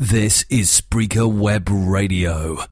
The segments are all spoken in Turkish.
This is Spreaker Web Radio.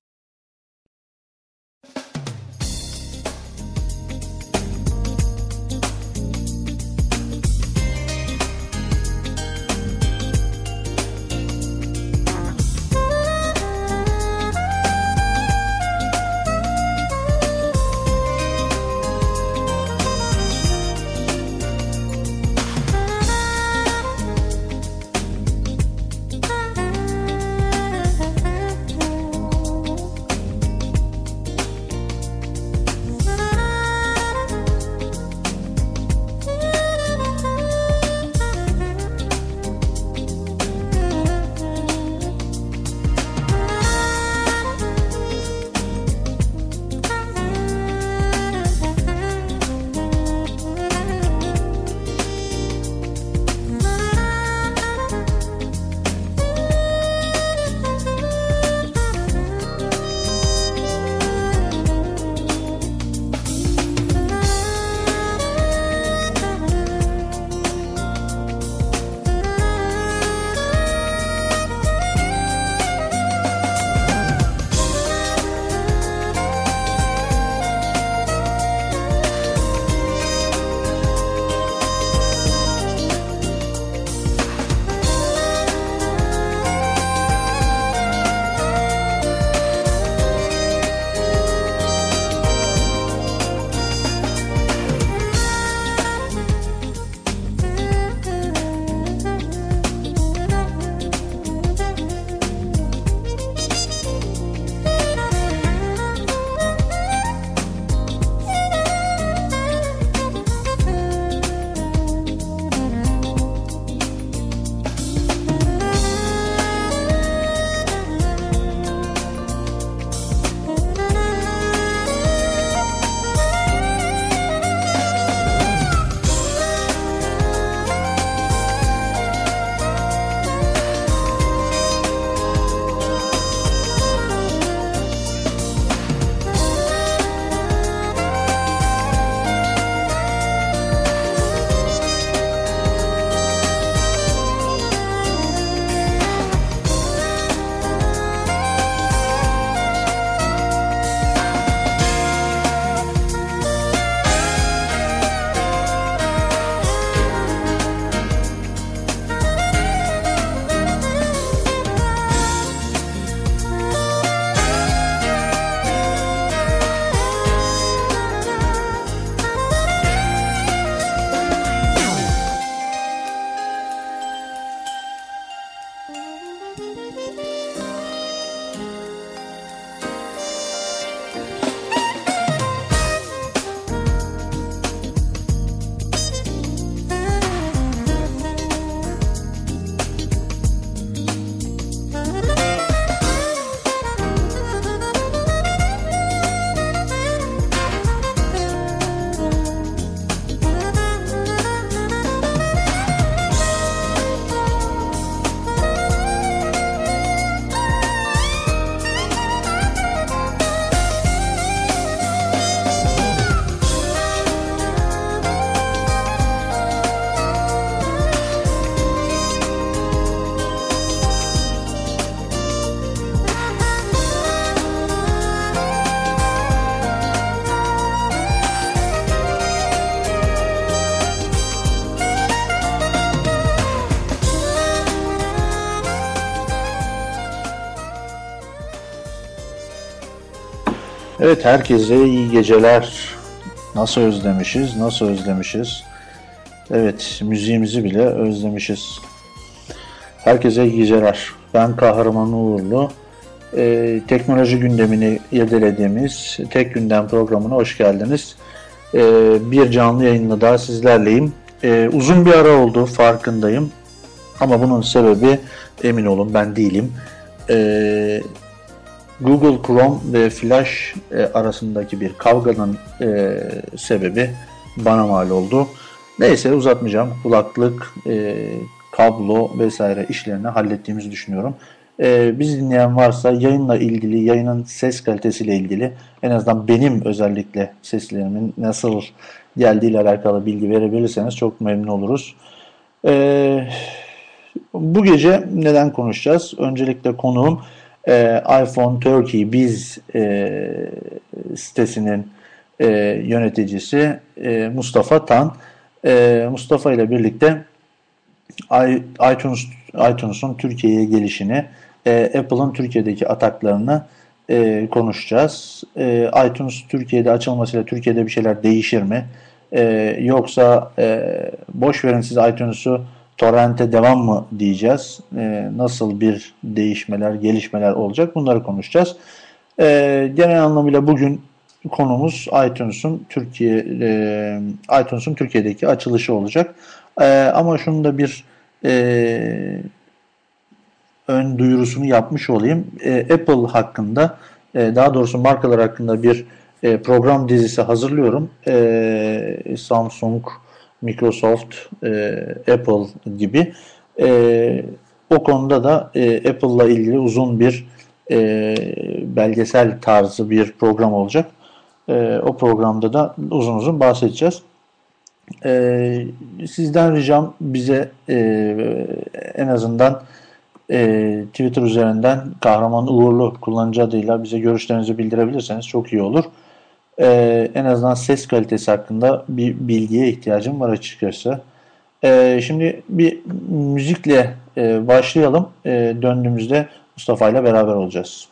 Evet herkese iyi geceler. Nasıl özlemişiz, nasıl özlemişiz. Evet müziğimizi bile özlemişiz. Herkese iyi geceler. Ben Kahraman Uğurlu. Ee, teknoloji gündemini irdelediğimiz Tek Gündem programına hoş geldiniz. Ee, bir canlı yayınla daha sizlerleyim. Ee, uzun bir ara oldu farkındayım. Ama bunun sebebi emin olun ben değilim. Ee, Google Chrome ve Flash e, arasındaki bir kavganın e, sebebi bana mal oldu. Neyse uzatmayacağım. Kulaklık, e, kablo vesaire işlerini hallettiğimizi düşünüyorum. E, biz dinleyen varsa yayınla ilgili, yayının ses kalitesiyle ilgili en azından benim özellikle seslerimin nasıl geldiğiyle alakalı bilgi verebilirseniz çok memnun oluruz. E, bu gece neden konuşacağız? Öncelikle konuğum e, iPhone Turkey Biz e, sitesinin e, yöneticisi e, Mustafa Tan. E, Mustafa ile birlikte iTunes iTunes'un Türkiye'ye gelişini, e, Apple'ın Türkiye'deki ataklarını e, konuşacağız. E, iTunes Türkiye'de açılmasıyla Türkiye'de bir şeyler değişir mi? E, yoksa e, boş verin siz iTunes'u torrente devam mı diyeceğiz? E, nasıl bir değişmeler, gelişmeler olacak? Bunları konuşacağız. E, genel anlamıyla bugün konumuz iTunes'un Türkiye e, iTunes'un Türkiye'deki açılışı olacak. E, ama şunu da bir e, ön duyurusunu yapmış olayım. E, Apple hakkında e, daha doğrusu markalar hakkında bir e, program dizisi hazırlıyorum. E, Samsung, Microsoft, e, Apple gibi. E, o konuda da e, Apple'la ilgili uzun bir e, belgesel tarzı bir program olacak. E, o programda da uzun uzun bahsedeceğiz. E, sizden ricam bize e, en azından e, Twitter üzerinden Kahraman Uğurlu kullanıcı adıyla bize görüşlerinizi bildirebilirseniz çok iyi olur. E, en azından ses kalitesi hakkında bir bilgiye ihtiyacım var açıkçası. E, şimdi bir müzikle e, başlayalım. E, döndüğümüzde Mustafa ile beraber olacağız.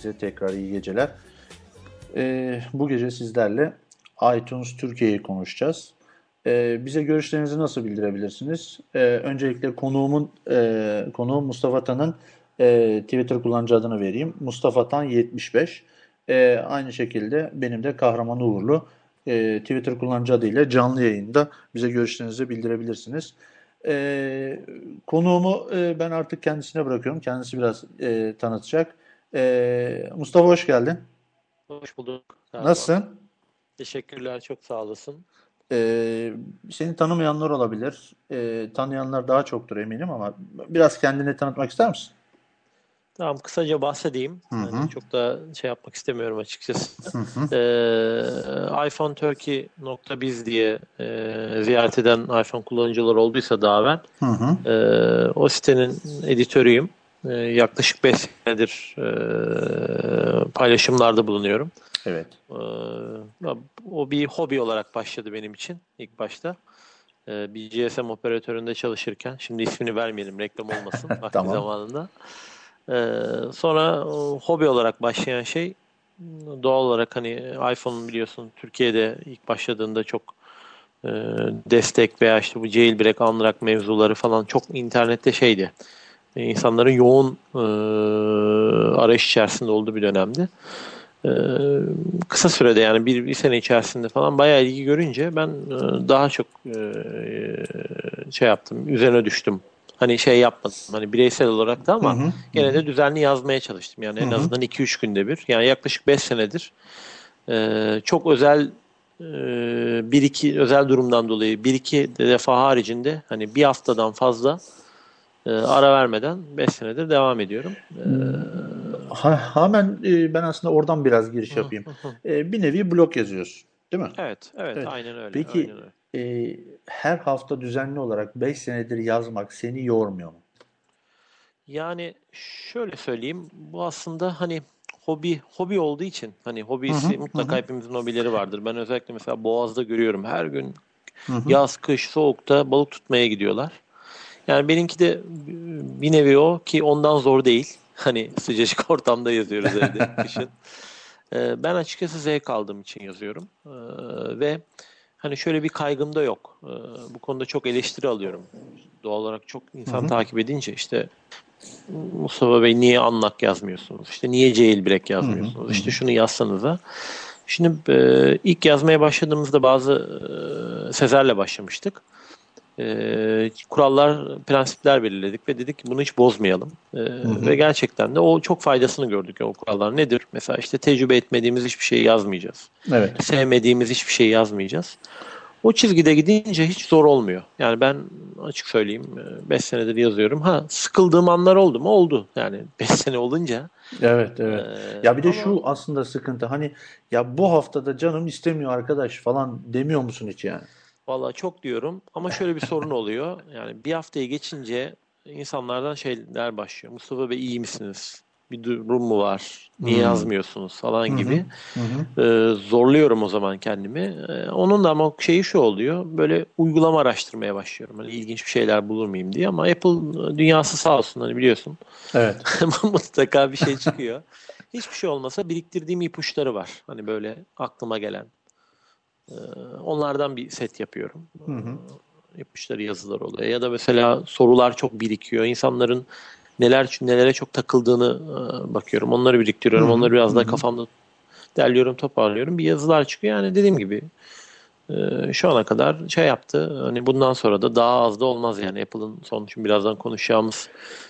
Herkese tekrar iyi geceler. Ee, bu gece sizlerle iTunes Türkiye'yi konuşacağız. Ee, bize görüşlerinizi nasıl bildirebilirsiniz? Ee, öncelikle konuğumun e, konuğum Mustafa Tan'ın e, Twitter kullanıcı adını vereyim. Mustafa Tan 75. E, aynı şekilde benim de Kahraman Uğurlu e, Twitter kullanıcı adıyla canlı yayında bize görüşlerinizi bildirebilirsiniz. E, konuğumu e, ben artık kendisine bırakıyorum. Kendisi biraz e, tanıtacak. E, Mustafa hoş geldin. Hoş bulduk. Merhaba. Nasılsın? Teşekkürler, çok sağ olasın. Ee, seni tanımayanlar olabilir. Ee, tanıyanlar daha çoktur eminim ama biraz kendini tanıtmak ister misin? Tamam kısaca bahsedeyim. Hı hı. Yani çok da şey yapmak istemiyorum açıkçası. Hı hı. Ee, iPhoneTurkey.biz diye e, ziyaret eden iPhone kullanıcılar olduysa Hı hı. e, o sitenin editörüyüm. E, yaklaşık 5 senedir e, paylaşımlarda bulunuyorum. Evet. Ee, o bir hobi olarak başladı benim için ilk başta. Ee, bir GSM operatöründe çalışırken, şimdi ismini vermeyelim reklam olmasın vakti Tamam. zamanında. Ee, sonra o, hobi olarak başlayan şey doğal olarak hani iPhone biliyorsun Türkiye'de ilk başladığında çok e, destek veya işte bu jailbreak, unlock mevzuları falan çok internette şeydi. E, İnsanların yoğun e, arayış içerisinde olduğu bir dönemdi. Ee, kısa sürede yani bir, bir sene içerisinde falan bayağı ilgi görünce ben e, daha çok e, şey yaptım, üzerine düştüm. Hani şey yapmadım, hani bireysel olarak da ama Hı hı. gene de düzenli yazmaya çalıştım. Yani en Hı hı. azından 2-3 günde bir. Yani yaklaşık 5 senedir e, çok özel e, bir iki özel durumdan dolayı bir iki defa haricinde hani bir haftadan fazla e, ara vermeden 5 senedir devam ediyorum. E, Ha, hemen e, ben aslında oradan biraz giriş yapayım. E, bir nevi blog yazıyorsun, değil mi? Evet, evet, Evet. aynen öyle. Peki aynen öyle. e, her hafta düzenli olarak 5 senedir yazmak seni yormuyor mu? Yani şöyle söyleyeyim, bu aslında hani hobi hobi olduğu için hani hobisi mutlaka hepimizin hobileri vardır. Ben özellikle mesela Boğaz'da görüyorum her gün Hı hı. yaz, kış, soğukta balık tutmaya gidiyorlar. Yani benimki de bir nevi o ki ondan zor değil. Hani sıcacık ortamda yazıyoruz evde kışın. Ee, Ben açıkçası zevk aldığım için yazıyorum. Ee, Ve hani şöyle bir kaygım da yok. Ee, Bu konuda çok eleştiri alıyorum. Doğal olarak çok insan takip edince işte Mustafa Bey niye anlak yazmıyorsunuz? İşte niye jailbreak yazmıyorsunuz? İşte şunu yazsanıza. Şimdi e, ilk yazmaya başladığımızda bazı e, Sezer'le başlamıştık. E, kurallar, prensipler belirledik ve dedik ki bunu hiç bozmayalım. E, Ve gerçekten de o çok faydasını gördük o kurallar. Nedir? Mesela işte tecrübe etmediğimiz hiçbir şey yazmayacağız. Evet. Sevmediğimiz hiçbir şey yazmayacağız. O çizgide gidince hiç zor olmuyor. Yani ben açık söyleyeyim 5 senedir yazıyorum. Ha sıkıldığım anlar oldu mu? Oldu. Yani 5 sene olunca. Evet, evet. Ee, Ya bir de ama- şu aslında sıkıntı. Hani ya bu haftada canım istemiyor arkadaş falan demiyor musun hiç yani? Vallahi çok diyorum ama şöyle bir sorun oluyor. Yani bir haftayı geçince insanlardan şeyler başlıyor. Mustafa Bey iyi misiniz? Bir durum mu var? Niye Hmm. yazmıyorsunuz falan gibi. Hı hı. Ee, zorluyorum o zaman kendimi. Ee, onun da ama şeyi şu oluyor. Böyle uygulama araştırmaya başlıyorum. Hani ilginç bir şeyler bulur muyum diye ama Apple dünyası sağ olsun hani biliyorsun. Evet. Mutlaka bir şey çıkıyor. Hiçbir şey olmasa biriktirdiğim ipuçları var. Hani böyle aklıma gelen. Ee, onlardan bir set yapıyorum. Hı hı. İpuçları yazılar oluyor. Ya da mesela sorular çok birikiyor. İnsanların neler nelere çok takıldığını e, bakıyorum. Onları biriktiriyorum. Hı hı, Onları biraz daha kafamda derliyorum, toparlıyorum. Bir yazılar çıkıyor. Yani dediğim gibi e, şu ana kadar şey yaptı. Hani bundan sonra da daha az da olmaz yani. Apple'ın son birazdan konuşacağımız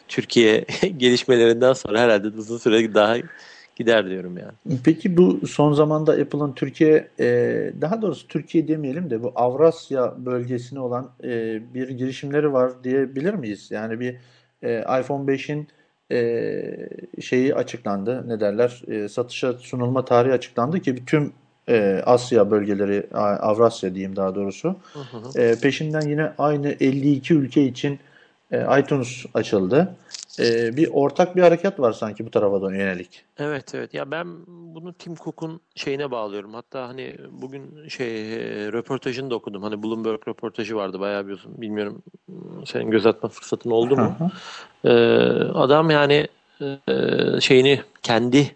Türkiye gelişmelerinden sonra herhalde uzun süre daha gider diyorum yani. Peki bu son zamanda Apple'ın Türkiye e, daha doğrusu Türkiye demeyelim de bu Avrasya bölgesine olan e, bir girişimleri var diyebilir miyiz? Yani bir e, iPhone 5'in e, şeyi açıklandı. Ne derler? E, satışa sunulma tarihi açıklandı ki tüm e, Asya bölgeleri, Avrasya diyeyim daha doğrusu. E, peşinden yine aynı 52 ülke için e, iTunes açıldı. E, bir ortak bir hareket var sanki bu tarafa yönelik. Evet evet ya ben bunu Tim Cook'un şeyine bağlıyorum. Hatta hani bugün şey e, röportajını da okudum. Hani Bloomberg röportajı vardı bayağı bir. Bilmiyorum senin göz atma fırsatın oldu mu? Ee, adam yani e, şeyini kendi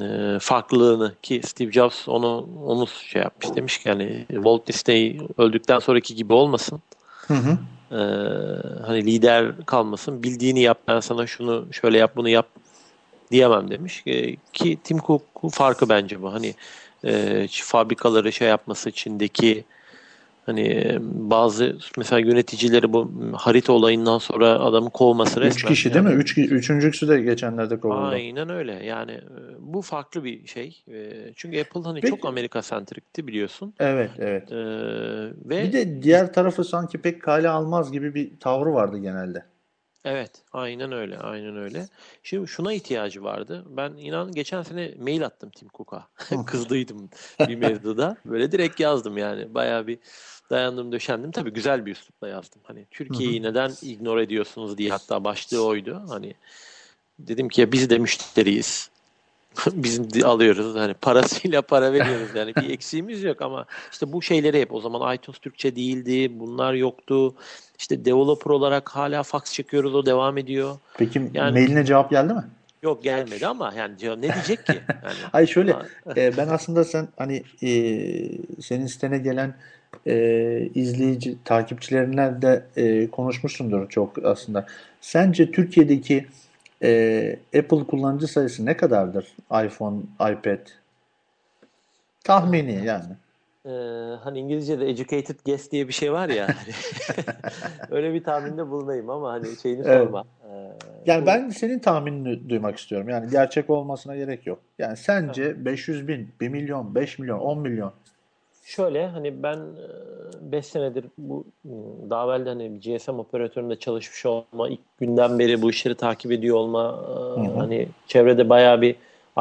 e, farklılığını ki Steve Jobs onu onu şey yapmış demiş ki hani Walt Disney öldükten sonraki gibi olmasın. Hı hı. E, hani lider kalmasın. Bildiğini yap ben sana şunu şöyle yap bunu yap diyemem demiş. E, ki Tim Cook'un farkı bence bu. Hani e, fabrikaları şey yapması içindeki Hani bazı mesela yöneticileri bu harita olayından sonra adamı kovması resmen. Üç kişi yani. değil mi? Üç, üçüncüsü de geçenlerde kovuldu. Aynen öyle. Yani e, bu farklı bir şey. E, çünkü Apple hani Peki. çok Amerika sentrikti biliyorsun. Evet, evet. E, ve Bir de diğer tarafı sanki pek kale almaz gibi bir tavrı vardı genelde. Evet, aynen öyle, aynen öyle. Şimdi şuna ihtiyacı vardı. Ben inan geçen sene mail attım Tim Cook'a. Kızdıydım bir mevzuda. Böyle direkt yazdım yani. Bayağı bir dayandım, döşendim. Tabii güzel bir üslupla yazdım. Hani Türkiye'yi neden ignore ediyorsunuz diye hatta başlığı oydu. Hani dedim ki ya biz de müşteriyiz. Bizim alıyoruz hani parasıyla para veriyoruz yani bir eksiğimiz yok ama işte bu şeyleri hep o zaman iTunes Türkçe değildi bunlar yoktu işte developer olarak hala fax çekiyoruz o devam ediyor. Peki Yani- mailine cevap geldi mi? Yok gelmedi ama yani ne diyecek ki? Yani, Hayır şöyle e, ben aslında sen hani e, senin sitene gelen e, izleyici takipçilerinle de e, konuşmuşsundur çok aslında. Sence Türkiye'deki e, Apple kullanıcı sayısı ne kadardır? iPhone, iPad. Tahmini yani. Ee, hani İngilizce'de educated guess diye bir şey var ya. hani Öyle bir tahminde bulunayım ama hani şeyini Evet. sorma. Ee, Yani bu- ben senin tahminini duymak istiyorum. Yani gerçek olmasına gerek yok. Yani sence 500 bin, 1 milyon, 5 milyon, 10 milyon Şöyle hani ben 5 senedir bu m, daha evvel hani GSM operatöründe çalışmış olma, ilk günden beri bu işleri takip ediyor olma, e, hı. hani çevrede bayağı bir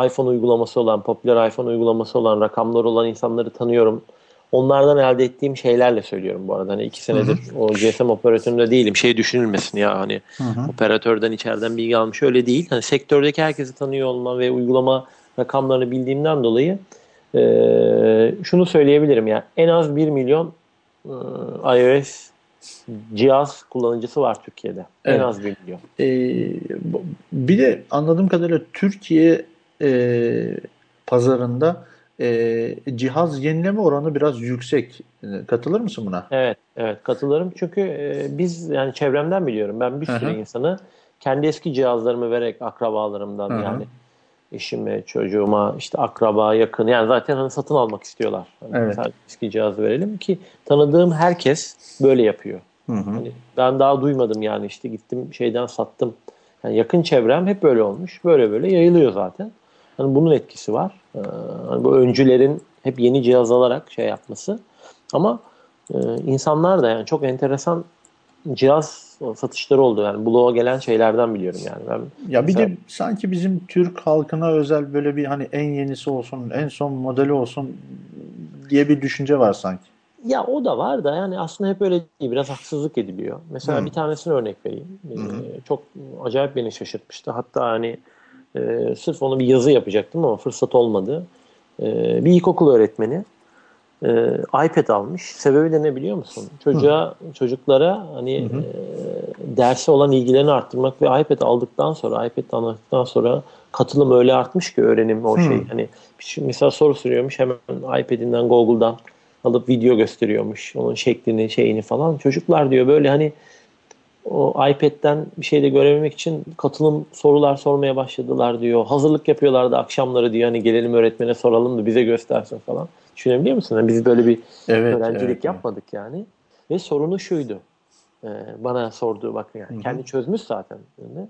iPhone uygulaması olan, popüler iPhone uygulaması olan, rakamları olan insanları tanıyorum. Onlardan elde ettiğim şeylerle söylüyorum bu arada. Hani iki senedir o GSM operatöründe değilim. Şey düşünülmesin ya hani operatörden içeriden bilgi almış öyle değil. Hani sektördeki herkesi tanıyor olma ve uygulama rakamlarını bildiğimden dolayı ee, şunu söyleyebilirim ya en az 1 milyon e, iOS cihaz kullanıcısı var Türkiye'de. En Evet. az 1 milyon. Ee, bir de anladığım kadarıyla Türkiye e, pazarında e, cihaz yenileme oranı biraz yüksek. E, Katılır mısın buna? Evet, evet katılırım. Çünkü e, biz yani çevremden biliyorum. Ben bir sürü insanı kendi eski cihazlarımı vererek akrabalarımdan Hı hı. yani eşime, çocuğuma, işte akraba, yakın yani zaten hani satın almak istiyorlar. Hani Evet. sadece eski cihaz verelim ki tanıdığım herkes böyle yapıyor. Hı hı. Hani ben daha duymadım yani işte gittim şeyden sattım. Yani yakın çevrem hep böyle olmuş. Böyle böyle yayılıyor zaten. Hani bunun etkisi var. Ee, hani bu öncülerin hep yeni cihaz alarak şey yapması. Ama e, insanlar da yani çok enteresan cihaz satışları oldu. Yani bloğa gelen şeylerden biliyorum yani. Ben Ya bir Mesela- de sanki bizim Türk halkına özel böyle bir hani en yenisi olsun, en son modeli olsun diye bir düşünce var sanki. Ya o da var da yani aslında hep öyle değil. Biraz haksızlık ediliyor. Mesela Hı. bir tanesine örnek vereyim. Ee, Hı. çok acayip beni şaşırtmıştı. Hatta hani e, sırf onu bir yazı yapacaktım ama fırsat olmadı. Ee, bir ilkokul öğretmeni e, iPad almış. Sebebi de ne biliyor musun? Çocuğa, çocuklara hani Hı hı. e, derse olan ilgilerini arttırmak ve iPad aldıktan sonra, iPad aldıktan sonra katılım öyle artmış ki öğrenim o Hı. şey. Hani şey- mesela soru soruyormuş hemen iPad'inden Google'dan alıp video gösteriyormuş. Onun şeklini, şeyini falan. Çocuklar diyor böyle hani o iPad'den bir şey de görememek için katılım sorular sormaya başladılar diyor. Hazırlık yapıyorlardı akşamları diyor. Hani gelelim öğretmene soralım da bize göstersin falan. Düşünebiliyor musun? Yani biz böyle bir Evet, öğrencilik evet, yapmadık yani. Ve sorunu şuydu. Ee, bana sorduğu bakın yani. Hı hı. Kendi çözmüş zaten. Yani.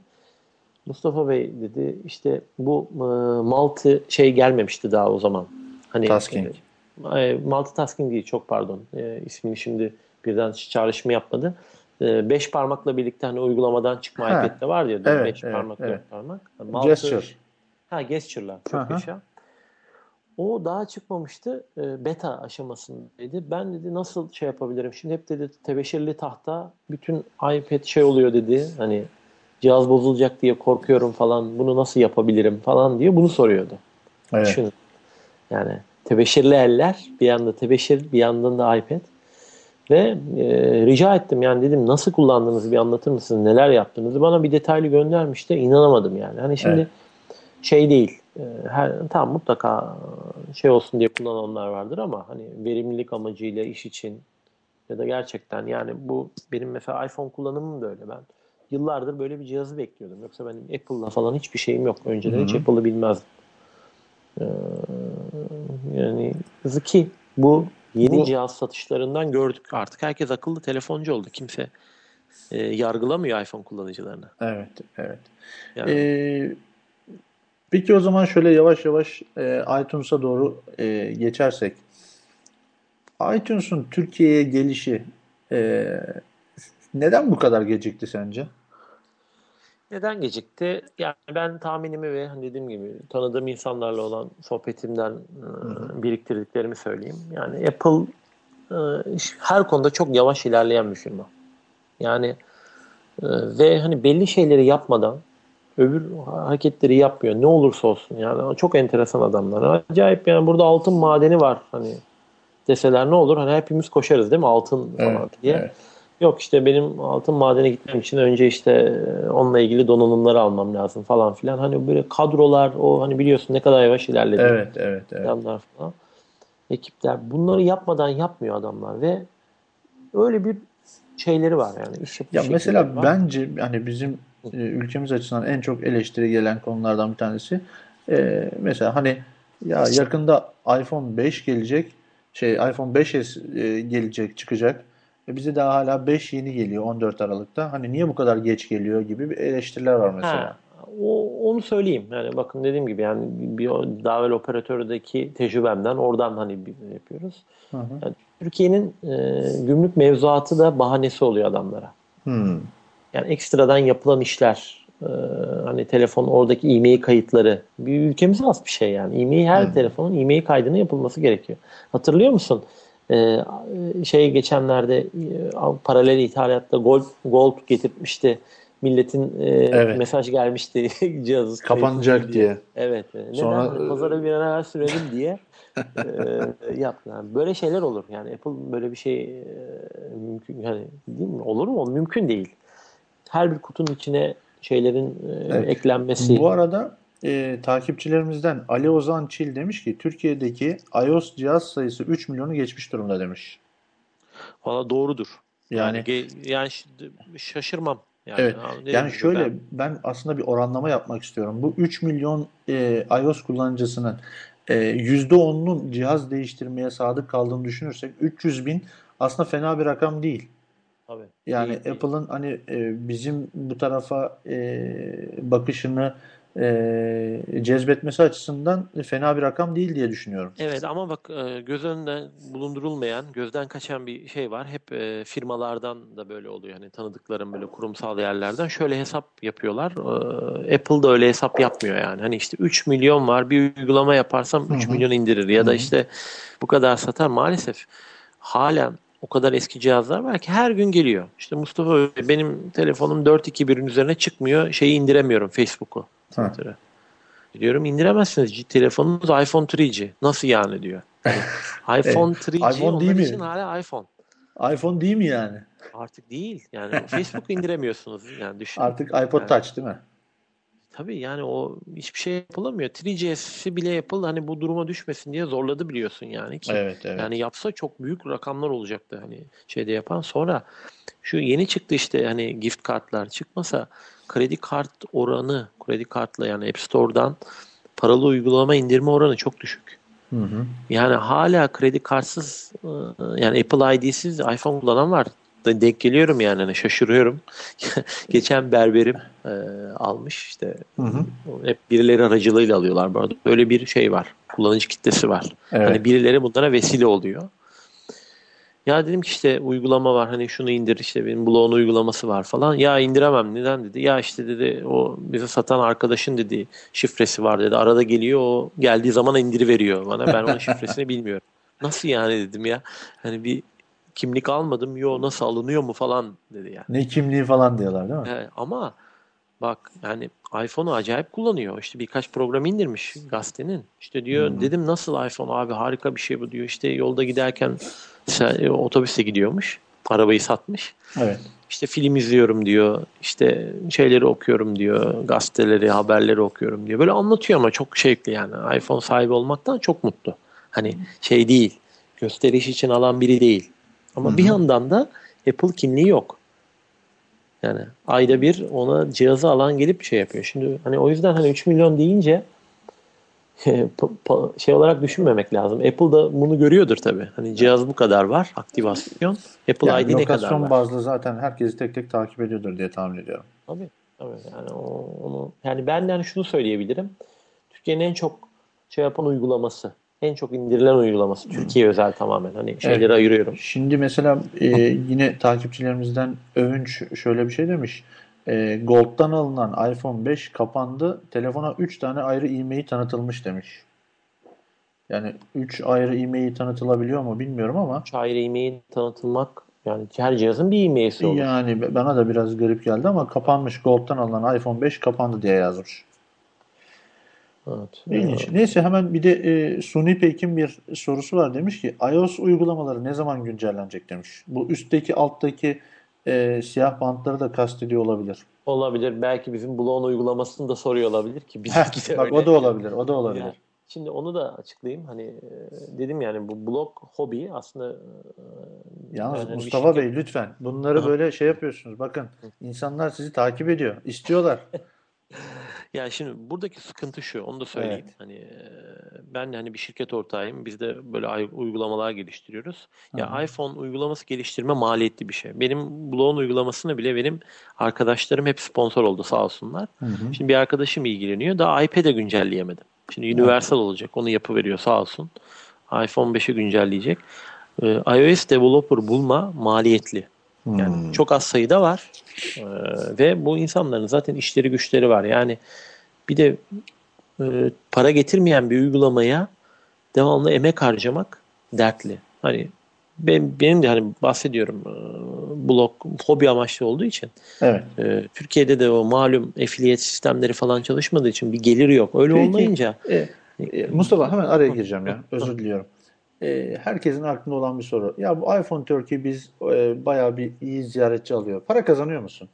Mustafa Bey dedi işte bu e, multi şey gelmemişti daha o zaman. Hani Tasking. e, multitasking değil çok pardon. E, ismini şimdi birden çağrışımı yapmadı. E, beş parmakla birlikte hani uygulamadan çıkma Ha. iPad'de var ya Evet, beş evet, parmak evet. dört parmak. Multi- Gesture. Ha gesture'lar çok Aha. yaşa. O daha çıkmamıştı. E, beta aşamasındaydı. Ben dedi nasıl şey yapabilirim? Şimdi hep dedi tebeşirli tahta bütün iPad şey oluyor dedi. Hani cihaz bozulacak diye korkuyorum falan. Bunu nasıl yapabilirim falan diye bunu soruyordu. Evet. Düşünün. Yani tebeşirli eller bir yanda tebeşir bir yandan da iPad. Ve e, rica ettim yani dedim nasıl kullandığınızı bir anlatır mısınız? Neler yaptığınızı bana bir detaylı göndermişti. İnanamadım yani. Hani şimdi evet. şey değil. E, her tam mutlaka şey olsun diye kullananlar vardır ama hani verimlilik amacıyla iş için ya da gerçekten yani bu benim mesela iPhone kullanımım da öyle ben. Yıllardır böyle bir cihazı bekliyordum. Yoksa benim Apple'la falan hiçbir şeyim yok. Önceden Hı-hı. hiç Apple'ı bilmezdim. Ee, yani ki bu yeni bu... cihaz satışlarından gördük. Artık herkes akıllı telefoncu oldu. Kimse e, yargılamıyor iPhone kullanıcılarını. Evet, evet. Yani... Ee, peki o zaman şöyle yavaş yavaş e, iTunes'a doğru e, geçersek. iTunes'un Türkiye'ye gelişi e, neden bu kadar gecikti sence? Neden gecikti? Yani ben tahminimi ve hani dediğim gibi tanıdığım insanlarla olan sohbetimden Hı-hı. biriktirdiklerimi söyleyeyim. Yani Apple her konuda çok yavaş ilerleyen bir firma. Yani ve hani belli şeyleri yapmadan öbür hareketleri yapmıyor. Ne olursa olsun. Yani çok enteresan adamlar. Acayip yani burada altın madeni var. Hani deseler ne olur? Hani hepimiz koşarız değil mi? Altın falan evet, diye. Evet. Yok işte benim altın madene gitmem için önce işte e, onunla ilgili donanımları almam lazım falan filan. Hani böyle kadrolar o hani biliyorsun ne kadar yavaş ilerledi. Evet, evet, evet. Adamlar falan. Ekipler bunları yapmadan yapmıyor adamlar ve öyle bir şeyleri var yani iş Ya mesela var. bence hani bizim ülkemiz açısından en çok eleştiri gelen konulardan bir tanesi e, mesela hani ya yakında iPhone 5 gelecek şey iPhone 5s e, gelecek çıkacak e bize daha hala 5 yeni geliyor 14 Aralık'ta. Hani niye bu kadar geç geliyor gibi bir eleştiriler var mesela. Ha, o, onu söyleyeyim. Yani bakın dediğim gibi yani bir davel operatördeki tecrübemden oradan hani yapıyoruz. Hı hı. Yani Türkiye'nin e, gümrük mevzuatı da bahanesi oluyor adamlara. Hı. Yani ekstradan yapılan işler e, hani telefon oradaki e-mail kayıtları bir ülkemize az bir şey yani. E-mail her Hı. telefonun e-mail kaydının yapılması gerekiyor. Hatırlıyor musun? Ee, şey geçenlerde e, paralel ithalatta gold, gold getirmişti. Milletin e, evet. mesaj gelmişti cihazı kapanacak diye. diye. Evet. Neden? Sonra pazara bir an evvel sürelim diye e, yaptılar. Böyle şeyler olur. Yani Apple böyle bir şey e, mümkün yani değil mi? Olur mu? Mümkün değil. Her bir kutunun içine şeylerin e, evet. eklenmesi. Bu arada e, takipçilerimizden Ali Ozan Çil demiş ki Türkiye'deki iOS cihaz sayısı 3 milyonu geçmiş durumda demiş. Valla doğrudur. Yani yani, yani şaşırmam. Yani, evet. Yani şöyle ben... ben aslında bir oranlama yapmak istiyorum. Bu 3 milyon e, iOS kullanıcısının e, %10'unun cihaz değiştirmeye sadık kaldığını düşünürsek 300 bin aslında fena bir rakam değil. Tabii. Yani Apple'ın hani e, bizim bu tarafa e, bakışını e, cezbetmesi açısından fena bir rakam değil diye düşünüyorum. Evet ama bak e, göz önünde bulundurulmayan, gözden kaçan bir şey var. Hep e, firmalardan da böyle oluyor. Hani tanıdıklarım böyle kurumsal yerlerden şöyle hesap yapıyorlar. E, Apple da öyle hesap yapmıyor yani. Hani işte 3 milyon var bir uygulama yaparsam 3 Hı-hı. milyon indirir ya da işte bu kadar satar. Maalesef halen o kadar eski cihazlar var ki her gün geliyor. İşte Mustafa benim telefonum 4.2.1'in üzerine çıkmıyor. Şeyi indiremiyorum Facebook'u. Diyorum indiremezsiniz. Telefonunuz iPhone 3G. Nasıl yani diyor. iPhone 3G iPhone değil mi? için hala iPhone. iPhone değil mi yani? Artık değil. Yani Facebook'u indiremiyorsunuz. Yani düşün. Artık iPod yani. Touch değil mi? Tabii yani o hiçbir şey yapılamıyor. 3GS'i bile yapıldı hani bu duruma düşmesin diye zorladı biliyorsun yani ki. Evet, evet. Yani yapsa çok büyük rakamlar olacaktı hani şeyde yapan. Sonra şu yeni çıktı işte hani gift kartlar çıkmasa kredi kart oranı, kredi kartla yani App Store'dan paralı uygulama indirme oranı çok düşük. Hı hı. Yani hala kredi kartsız yani Apple ID'siz iPhone kullanan var denk geliyorum yani hani şaşırıyorum. Geçen berberim e, almış işte hı hı. hep birileri aracılığıyla alıyorlar bu arada. Öyle bir şey var. Kullanıcı kitlesi var. Evet. Hani birileri bunlara vesile oluyor. Ya dedim ki işte uygulama var hani şunu indir işte benim bloğun uygulaması var falan. Ya indiremem neden dedi. Ya işte dedi o bize satan arkadaşın dedi şifresi var dedi. Arada geliyor o geldiği zaman indiriveriyor bana. Ben onun şifresini bilmiyorum. Nasıl yani dedim ya. Hani bir kimlik almadım. Yo nasıl alınıyor mu falan dedi yani. Ne kimliği falan diyorlar değil mi? Evet, ama Bak yani iPhone'u acayip kullanıyor. İşte birkaç program indirmiş gazetenin. İşte diyor hmm. dedim nasıl iPhone abi harika bir şey bu diyor. İşte yolda giderken e, otobüste gidiyormuş. Arabayı satmış. Evet. İşte film izliyorum diyor. İşte şeyleri okuyorum diyor. Gazeteleri, haberleri okuyorum diyor. Böyle anlatıyor ama çok şevkli yani. iPhone sahibi olmaktan çok mutlu. Hani şey değil. Gösteriş için alan biri değil. Ama Hı-hı. bir yandan da Apple kimliği yok. Yani ayda bir ona cihazı alan gelip şey yapıyor. Şimdi hani o yüzden hani 3 milyon deyince şey olarak düşünmemek lazım. Apple da bunu görüyordur tabii. Hani cihaz bu kadar var, aktivasyon. Apple yani ID ne kadar var? bazlı zaten herkesi tek tek takip ediyordur diye tahmin ediyorum. Tabii. Tabii. Yani onu yani ben yani şunu söyleyebilirim. Türkiye'nin en çok şey yapan uygulaması en çok indirilen uygulaması. Türkiye özel tamamen. Hani şeyleri evet. ayırıyorum. Şimdi mesela e, yine takipçilerimizden Övünç şöyle bir şey demiş. E, Gold'dan alınan iPhone 5 kapandı. Telefona 3 tane ayrı e-mail tanıtılmış demiş. Yani 3 ayrı e-mail tanıtılabiliyor mu bilmiyorum ama. 3 ayrı e-mail tanıtılmak yani her cihazın bir e-mail'si olur. Yani bana da biraz garip geldi ama kapanmış Gold'dan alınan iPhone 5 kapandı diye yazmış. Evet. İlginç. Neyse hemen bir de e, Suni Peyk'in bir sorusu var. Demiş ki iOS uygulamaları ne zaman güncellenecek demiş. Bu üstteki alttaki e, siyah bantları da kastediyor olabilir. Olabilir. Belki bizim Blown uygulamasını da soruyor olabilir ki. Bizimki de Bak öyle. o da olabilir. O da olabilir. Yani, şimdi onu da açıklayayım. Hani e, dedim yani bu blog hobi aslında e, Yalnız yani Mustafa Bey lütfen bunları Hı. böyle şey yapıyorsunuz. Bakın insanlar sizi takip ediyor. istiyorlar. Yani şimdi buradaki sıkıntı şu, onu da söyleyeyim. Evet. Hani ben hani bir şirket ortağıyım. Biz de böyle uygulamalar geliştiriyoruz. Hı-hı. Ya iPhone uygulaması geliştirme maliyetli bir şey. Benim Blog'un uygulamasını bile benim arkadaşlarım hep sponsor oldu sağ olsunlar. Hı-hı. Şimdi bir arkadaşım ilgileniyor. Daha iPad'e güncelleyemedim. Şimdi Universal evet. olacak. Onu yapıveriyor sağ olsun. iPhone 5'e güncelleyecek. iOS developer bulma maliyetli. Yani hmm. çok az sayıda var ee, ve bu insanların zaten işleri güçleri var. Yani bir de e, para getirmeyen bir uygulamaya devamlı emek harcamak dertli. Hani ben, benim de hani bahsediyorum e, blog hobi amaçlı olduğu için. Evet. E, Türkiye'de de o malum affiliate sistemleri falan çalışmadığı için bir gelir yok. Öyle Peki, olmayınca. E, e, Mustafa hemen araya gireceğim ya. Özür diliyorum e, herkesin aklında olan bir soru. Ya bu iPhone Turkey biz e, bayağı bir iyi ziyaretçi alıyor. Para kazanıyor musun?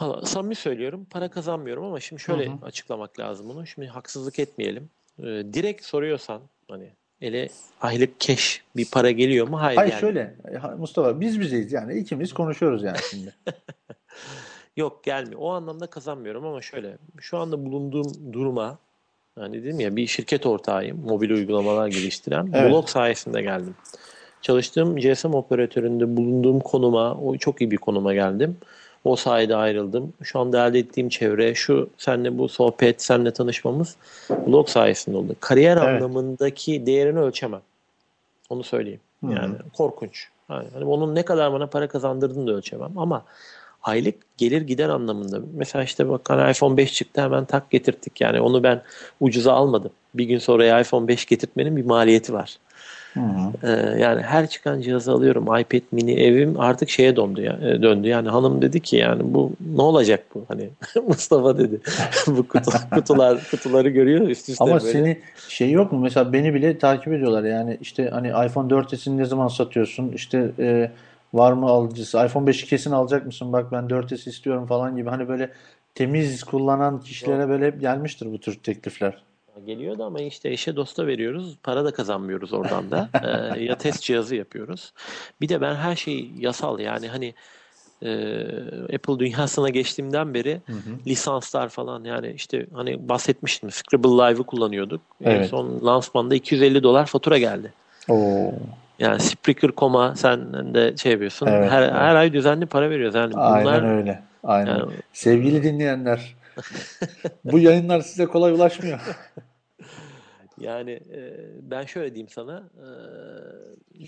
Valla samimi söylüyorum para kazanmıyorum ama şimdi şöyle hı hı. açıklamak lazım bunu. Şimdi haksızlık etmeyelim. Ee, direkt soruyorsan hani ele aylık cash bir para geliyor mu? Hayır, Hayır yani. şöyle Mustafa biz bizeyiz yani ikimiz konuşuyoruz yani şimdi. Yok gelmiyor. O anlamda kazanmıyorum ama şöyle şu anda bulunduğum duruma Hani dedim ya bir şirket ortağıyım. Mobil uygulamalar geliştiren. Evet. Blog sayesinde geldim. Çalıştığım GSM operatöründe bulunduğum konuma, o çok iyi bir konuma geldim. O sayede ayrıldım. Şu anda elde ettiğim çevre, şu senle bu sohbet, senle tanışmamız blog sayesinde oldu. Kariyer evet. anlamındaki değerini ölçemem. Onu söyleyeyim. Yani Hı-hı. korkunç. Yani, hani onun ne kadar bana para kazandırdığını da ölçemem ama aylık gelir gider anlamında. Mesela işte bak hani iPhone 5 çıktı hemen tak getirttik. Yani onu ben ucuza almadım. Bir gün sonra iPhone 5 getirtmenin bir maliyeti var. Hı hı. Ee, yani her çıkan cihazı alıyorum. iPad mini evim artık şeye döndü ya, e, döndü. Yani hanım dedi ki yani bu ne olacak bu? Hani Mustafa dedi. bu kutu, kutular kutuları görüyor üst üste Ama böyle. seni şey yok mu? Mesela beni bile takip ediyorlar. Yani işte hani iPhone 4S'ini ne zaman satıyorsun? İşte e, Var mı alıcısı? iPhone 5'i kesin alacak mısın? Bak ben 4S istiyorum falan gibi. Hani böyle temiz kullanan kişilere böyle hep gelmiştir bu tür teklifler. Geliyordu ama işte eşe dosta veriyoruz. Para da kazanmıyoruz oradan da. ee, ya test cihazı yapıyoruz. Bir de ben her şey yasal yani hani e, Apple dünyasına geçtiğimden beri hı hı. lisanslar falan yani işte hani bahsetmiştim Scribble Live'ı kullanıyorduk. Evet. En son lansmanda 250 dolar fatura geldi. Oo. Yani Spreaker.com'a sen de şey yapıyorsun. Evet, her, evet. her ay düzenli para veriyoruz. Yani bunlar, Aynen öyle. Aynen. Yani... Sevgili dinleyenler bu yayınlar size kolay ulaşmıyor. Yani e, ben şöyle diyeyim sana e,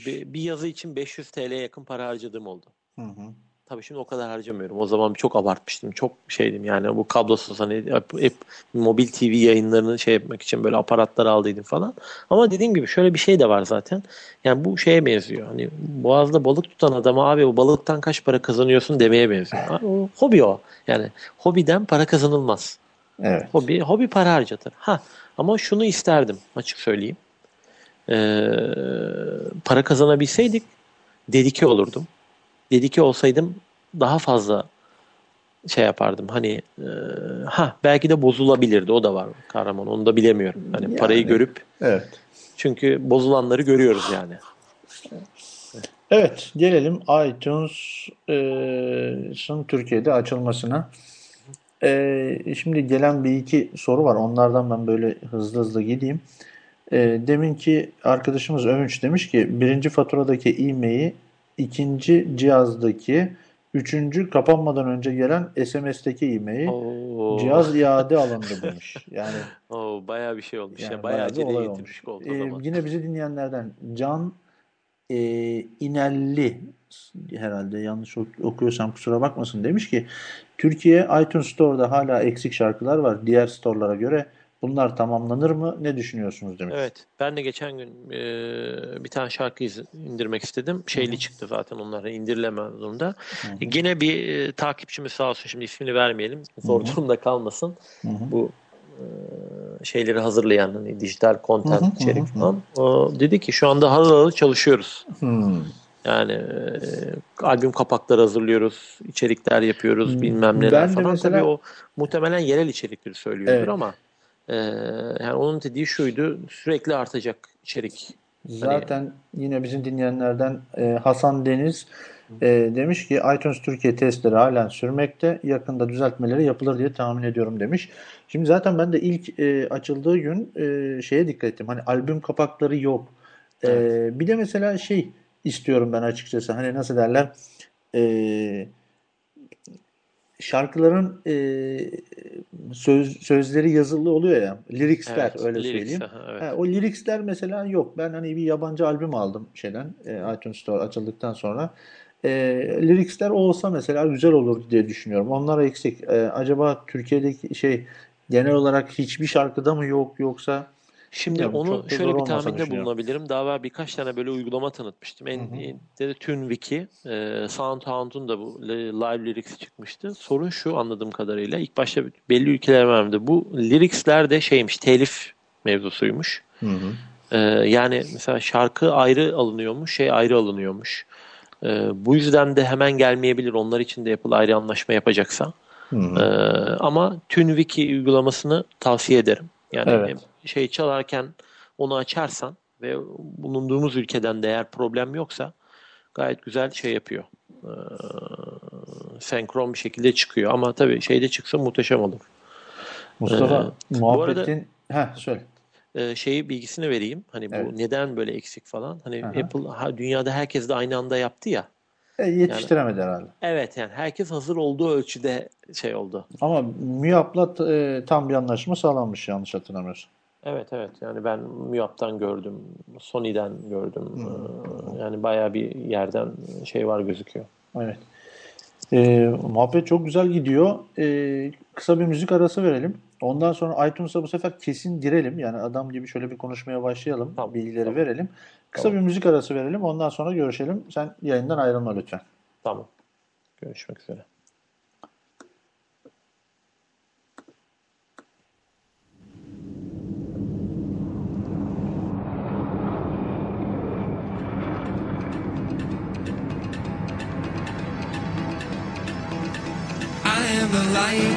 bir, bir yazı için 500 TL'ye yakın para harcadığım oldu. Hı hı. Tabii şimdi o kadar harcamıyorum. O zaman çok abartmıştım. Çok şeydim yani bu kablosuz hani hep, mobil TV yayınlarını şey yapmak için böyle aparatlar aldıydım falan. Ama dediğim gibi şöyle bir şey de var zaten. Yani bu şeye benziyor. Hani boğazda balık tutan adama abi o balıktan kaç para kazanıyorsun demeye benziyor. O, hobi o. Yani hobiden para kazanılmaz. Evet. Hobi, hobi para harcatır. Ha ama şunu isterdim açık söyleyeyim. Ee, para kazanabilseydik dedike olurdum. Dedike olsaydım daha fazla şey yapardım. Hani e, ha belki de bozulabilirdi. O da var kahraman. Onu da bilemiyorum. Hani Yani. parayı görüp Evet. çünkü bozulanları görüyoruz yani. Evet, gelelim iTunes'ın Türkiye'de açılmasına. Ee, şimdi gelen bir iki soru var. Onlardan ben böyle hızlı hızlı gideyim. Ee, deminki arkadaşımız Övünç demiş ki birinci faturadaki e-mail'i ikinci cihazdaki üçüncü kapanmadan önce gelen SMS'teki e-mail Oo, cihaz iade alındı demiş. Yani oo, bayağı bir şey olmuş. Yani ya. bayağı Bayağı acele getirmiş oldu Ee, zaman. yine bizi dinleyenlerden Can e, İnelli herhalde yanlış ok- okuyorsam kusura bakmasın demiş ki Türkiye iTunes Store'da hala eksik şarkılar var diğer store'lara göre. Bunlar tamamlanır mı? Ne düşünüyorsunuz demiş. Evet. Ben de geçen gün e, bir tane şarkı indirmek istedim. Şeyli çıktı zaten onlara indirilemez durumda. E, Gene bir e, takipçimiz sağ olsun şimdi ismini vermeyelim. Zor durumda kalmasın. Hı hı. Bu e, şeyleri hazırlayan hani dijital content içerik falan. O dedi ki şu anda harıl harıl çalışıyoruz. Hmm. Yani e, albüm kapakları hazırlıyoruz, içerikler yapıyoruz, bilmem neler Ben falan. mesela- Tabii o muhtemelen yerel içerikleri söylüyordur Evet. ama e, yani onun dediği şuydu, sürekli artacak içerik. Zaten yine bizim dinleyenlerden e, Hasan Deniz e, demiş ki iTunes Türkiye testleri halen sürmekte. Yakında düzeltmeleri yapılır diye tahmin ediyorum demiş. Şimdi zaten ben de ilk e, açıldığı gün e, şeye dikkat ettim. Hani albüm kapakları yok. E, bir de mesela şey istiyorum ben açıkçası. Hani nasıl derler? E, şarkıların e, söz, sözleri yazılı oluyor ya. Lyricsler Evet, öyle lyrics, söyleyeyim. aha, evet. Ha, o lyricsler mesela yok. Ben hani bir yabancı albüm aldım şeyden e, iTunes Store açıldıktan sonra. E, lyricsler olsa mesela güzel olur diye düşünüyorum. Onlar eksik. E, acaba Türkiye'deki şey genel olarak hiçbir şarkıda mı yok yoksa Şimdi Yani onu şöyle bir tahminde bulunabilirim. Daha evvel birkaç tane böyle uygulama tanıtmıştım. En Hı hı. iyi de TuneWiki, e, SoundHound'un da bu li- live lyrics çıkmıştı. Sorun şu anladığım kadarıyla. İlk başta belli ülkeler vardı. Bu lyricsler de şeymiş, telif mevzusuymuş. Ee, yani mesela şarkı ayrı alınıyormuş, şey ayrı alınıyormuş. Ee, bu yüzden de hemen gelmeyebilir. Onlar için de yapılı ayrı anlaşma yapacaksa. Hı hı. Ee, ama TuneWiki uygulamasını tavsiye ederim. Yani Evet. Şey çalarken onu açarsan ve bulunduğumuz ülkeden de eğer problem yoksa gayet güzel şey yapıyor. Ee, senkron bir şekilde çıkıyor. Ama tabii şeyde çıksa muhteşem olur. Mustafa Ee, bu muhabbetin Heh, söyle. Ee, şeyi bilgisini vereyim. Hani bu Evet. neden böyle eksik falan. Hani Aha. Apple ha, dünyada herkes de aynı anda yaptı ya. E, yetiştiremedi herhalde. Evet yani herkes hazır olduğu ölçüde şey oldu. Ama MÜYAP'la e, tam bir anlaşma sağlanmış yanlış hatırlamıyorsam. Evet evet yani ben MÜYAP'tan gördüm, Sony'den gördüm. Ee, Yani bayağı bir yerden şey var gözüküyor. Evet. E, muhabbet çok güzel gidiyor. E, kısa bir müzik arası verelim. Ondan sonra iTunes'a bu sefer kesin girelim. Yani adam gibi şöyle bir konuşmaya başlayalım. Tamam, Bilgileri tamam. verelim. Kısa Tamam. bir müzik arası verelim. Ondan sonra görüşelim. Sen yayından ayrılma lütfen. Tamam. Görüşmek üzere. dying.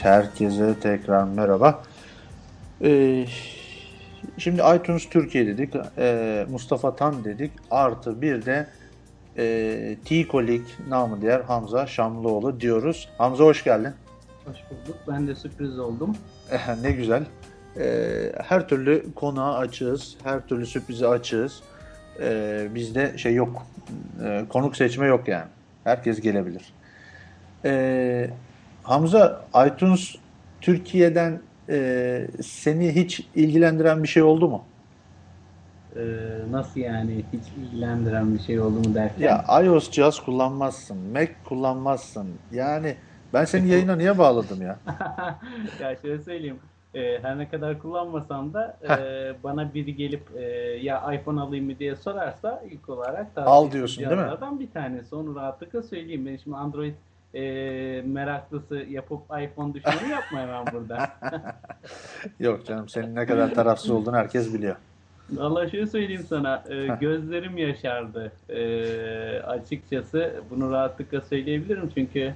Evet, herkese tekrar merhaba. Ee, şimdi iTunes Türkiye dedik, ee, Mustafa Tan dedik, artı bir de ee, T-Kolik namı diğer Hamza Şamlıoğlu diyoruz. Hamza hoş geldin. Hoş bulduk. Ben de sürpriz oldum. Eh, ne güzel. Ee, her türlü konuğa açığız, her türlü sürprize açığız. Ee, bizde şey yok, ee, konuk seçme yok yani. Herkes gelebilir. Ee, Hamza, iTunes Türkiye'den ee, seni hiç ilgilendiren bir şey oldu mu? Ee, nasıl yani hiç ilgilendiren bir şey oldu mu derken? Ya iOS cihaz kullanmazsın, Mac kullanmazsın. Yani ben seni yayına niye bağladım ya? ya şöyle söyleyeyim. Ee, her ne kadar kullanmasam da e, bana biri gelip e, ya iPhone alayım mı diye sorarsa ilk olarak Al diyorsun, değil mi? cihazlardan bir tanesi. Onu rahatlıkla söyleyeyim. Ben şimdi Android e, meraklısı yapıp iPhone düşmanı yapma hemen burada. Yok canım, senin ne kadar tarafsız olduğunu herkes biliyor. Valla şöyle söyleyeyim sana, e, gözlerim yaşardı. E, açıkçası bunu rahatlıkla söyleyebilirim çünkü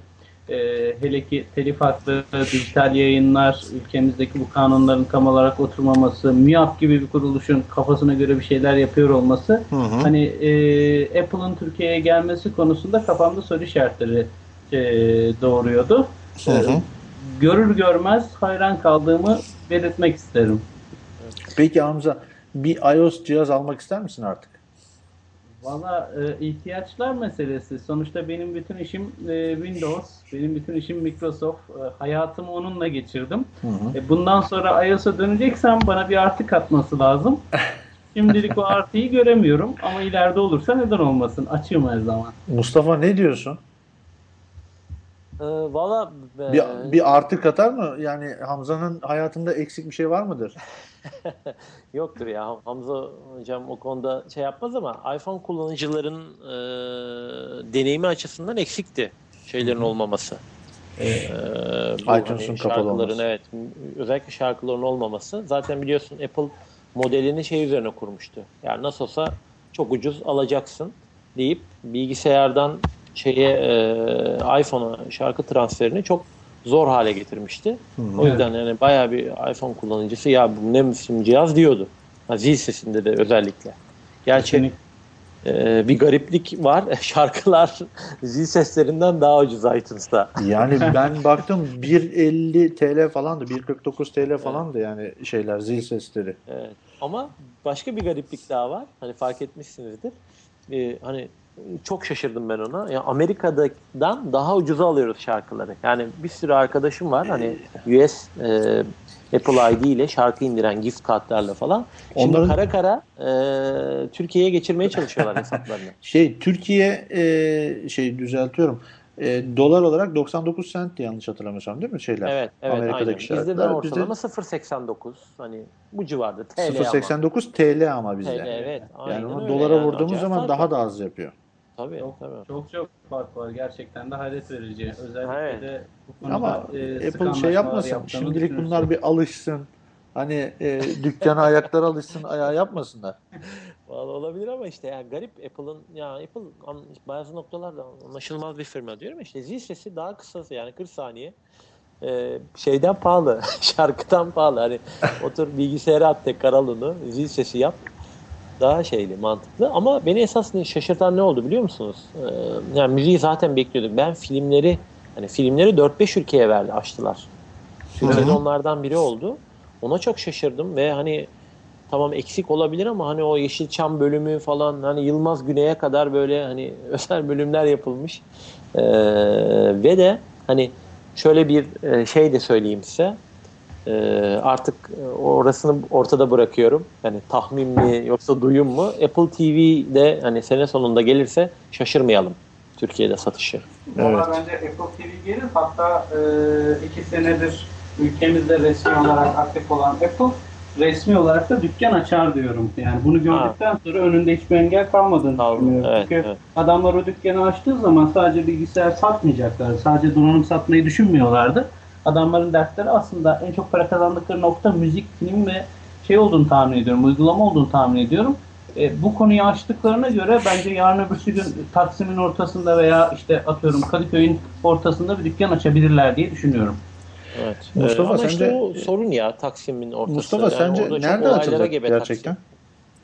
e, hele ki telif hakları, dijital yayınlar, ülkemizdeki bu kanunların tam olarak oturmaması, MÜYAP gibi bir kuruluşun kafasına göre bir şeyler yapıyor olması, Hı hı. hani e, Apple'ın Türkiye'ye gelmesi konusunda kafamda soru işaretleri e, doğuruyordu. Hı hı. E, görür görmez hayran kaldığımı belirtmek isterim. Peki Hamza, bir iOS cihaz almak ister misin artık? Valla e, ihtiyaçlar meselesi. Sonuçta benim bütün işim e, Windows, benim bütün işim Microsoft. E, hayatımı onunla geçirdim. E, bundan sonra iOS'a döneceksem bana bir artı katması lazım. Şimdilik o artıyı göremiyorum ama ileride olursa neden olmasın? Açığım her zaman. Mustafa ne diyorsun? Ee, Valla e, Bir, bir artı katar mı? Yani Hamza'nın hayatında eksik bir şey var mıdır? Yoktur ya. Hamza hocam o konuda şey yapmaz ama iPhone kullanıcıların e, deneyimi açısından eksikti şeylerin olmaması. E, bu iTunes'un hani kapalı olması. Evet. Özellikle şarkıların olmaması. Zaten biliyorsun Apple modelini şey üzerine kurmuştu. Yani nasıl olsa çok ucuz alacaksın deyip bilgisayardan şeye e, iPhone'a şarkı transferini çok zor hale getirmişti. O yüzden yani bayağı bir iPhone kullanıcısı ya bu ne biçim cihaz diyordu. Ha, zil sesinde de özellikle. Gerçi e, bir gariplik var. Şarkılar zil seslerinden daha ucuz iTunes'ta. Yani ben baktım 1.50 TL falandı. 1.49 TL falandı yani şeyler zil sesleri. Evet. Ama başka bir gariplik daha var. Hani fark etmişsinizdir. Ee, hani çok şaşırdım ben ona. Ya Amerika'dan daha ucuza alıyoruz şarkıları. Yani bir sürü arkadaşım var. Hani US e, Apple ID ile şarkı indiren gift kartlarla falan. Şimdi Onların- kara kara e, Türkiye'ye geçirmeye çalışıyorlar hesaplarını. Şey Türkiye e, şey düzeltiyorum. E, dolar olarak 99 centti yanlış hatırlamıyorsam değil mi şeyler? Evet, evet Amerika'daki aynen. Bizde de şartlar. ortalama 0.89 hani bu civarda TL ama. 0.89 TL ama bizde. TL, evet, Yani onu dolara yani. vurduğumuz Acayip zaman daha da az yapıyor. Tabii, Çok, tabii. çok çok fark var. Gerçekten de hayret verici. Özellikle Evet. de bu konuda, Ama e, Apple şey yapmasın. Şimdilik bunlar bir alışsın. Hani e, dükkana ayaklar alışsın, ayağa yapmasınlar. Vallahi olabilir ama işte yani garip Apple'ın ya Apple an- bazı noktalarda anlaşılmaz bir firma diyorum işte zil sesi daha kısa yani 40 saniye Ee, şeyden pahalı şarkıdan pahalı hani otur bilgisayara at tek karalını zil sesi yap daha şeyli mantıklı ama beni esas şaşırtan ne oldu biliyor musunuz? Ee, yani müziği zaten bekliyorduk. Ben filmleri hani filmleri 4-5 ülkeye verdi açtılar. Türkiye'de onlardan biri oldu. Ona çok şaşırdım ve hani tamam eksik olabilir ama hani o Yeşilçam bölümü falan hani Yılmaz Güney'e kadar böyle hani özel bölümler yapılmış. Ee, ve de hani şöyle bir e, şey de söyleyeyim size. Ee, artık e, orasını ortada bırakıyorum. Yani tahmin mi yoksa duyum mu? Apple TV'de hani sene sonunda gelirse şaşırmayalım Türkiye'de satışı. Valla bence Apple TV gelir. Hatta e, iki senedir ülkemizde resmi olarak aktif olan Apple resmi olarak da dükkan açar diyorum. Yani bunu gördükten sonra önünde hiçbir engel kalmadığını Kaldı, düşünüyorum. evet, Çünkü evet. adamlar o dükkanı açtığı zaman sadece bilgisayar satmayacaklar. Sadece donanım satmayı düşünmüyorlardı. Adamların dertleri aslında en çok para kazandıkları nokta müzik, film ve şey olduğunu tahmin ediyorum. Uygulama olduğunu tahmin ediyorum. E, bu konuyu açtıklarına göre bence yarın öbürsü gün Taksim'in ortasında veya işte atıyorum Kadıköy'ün ortasında bir dükkan açabilirler diye düşünüyorum. Evet. Mustafa, Ee, ama sence- işte o sorun ya Taksim'in ortası. Mustafa Yani sence nerede açılacak gerçekten?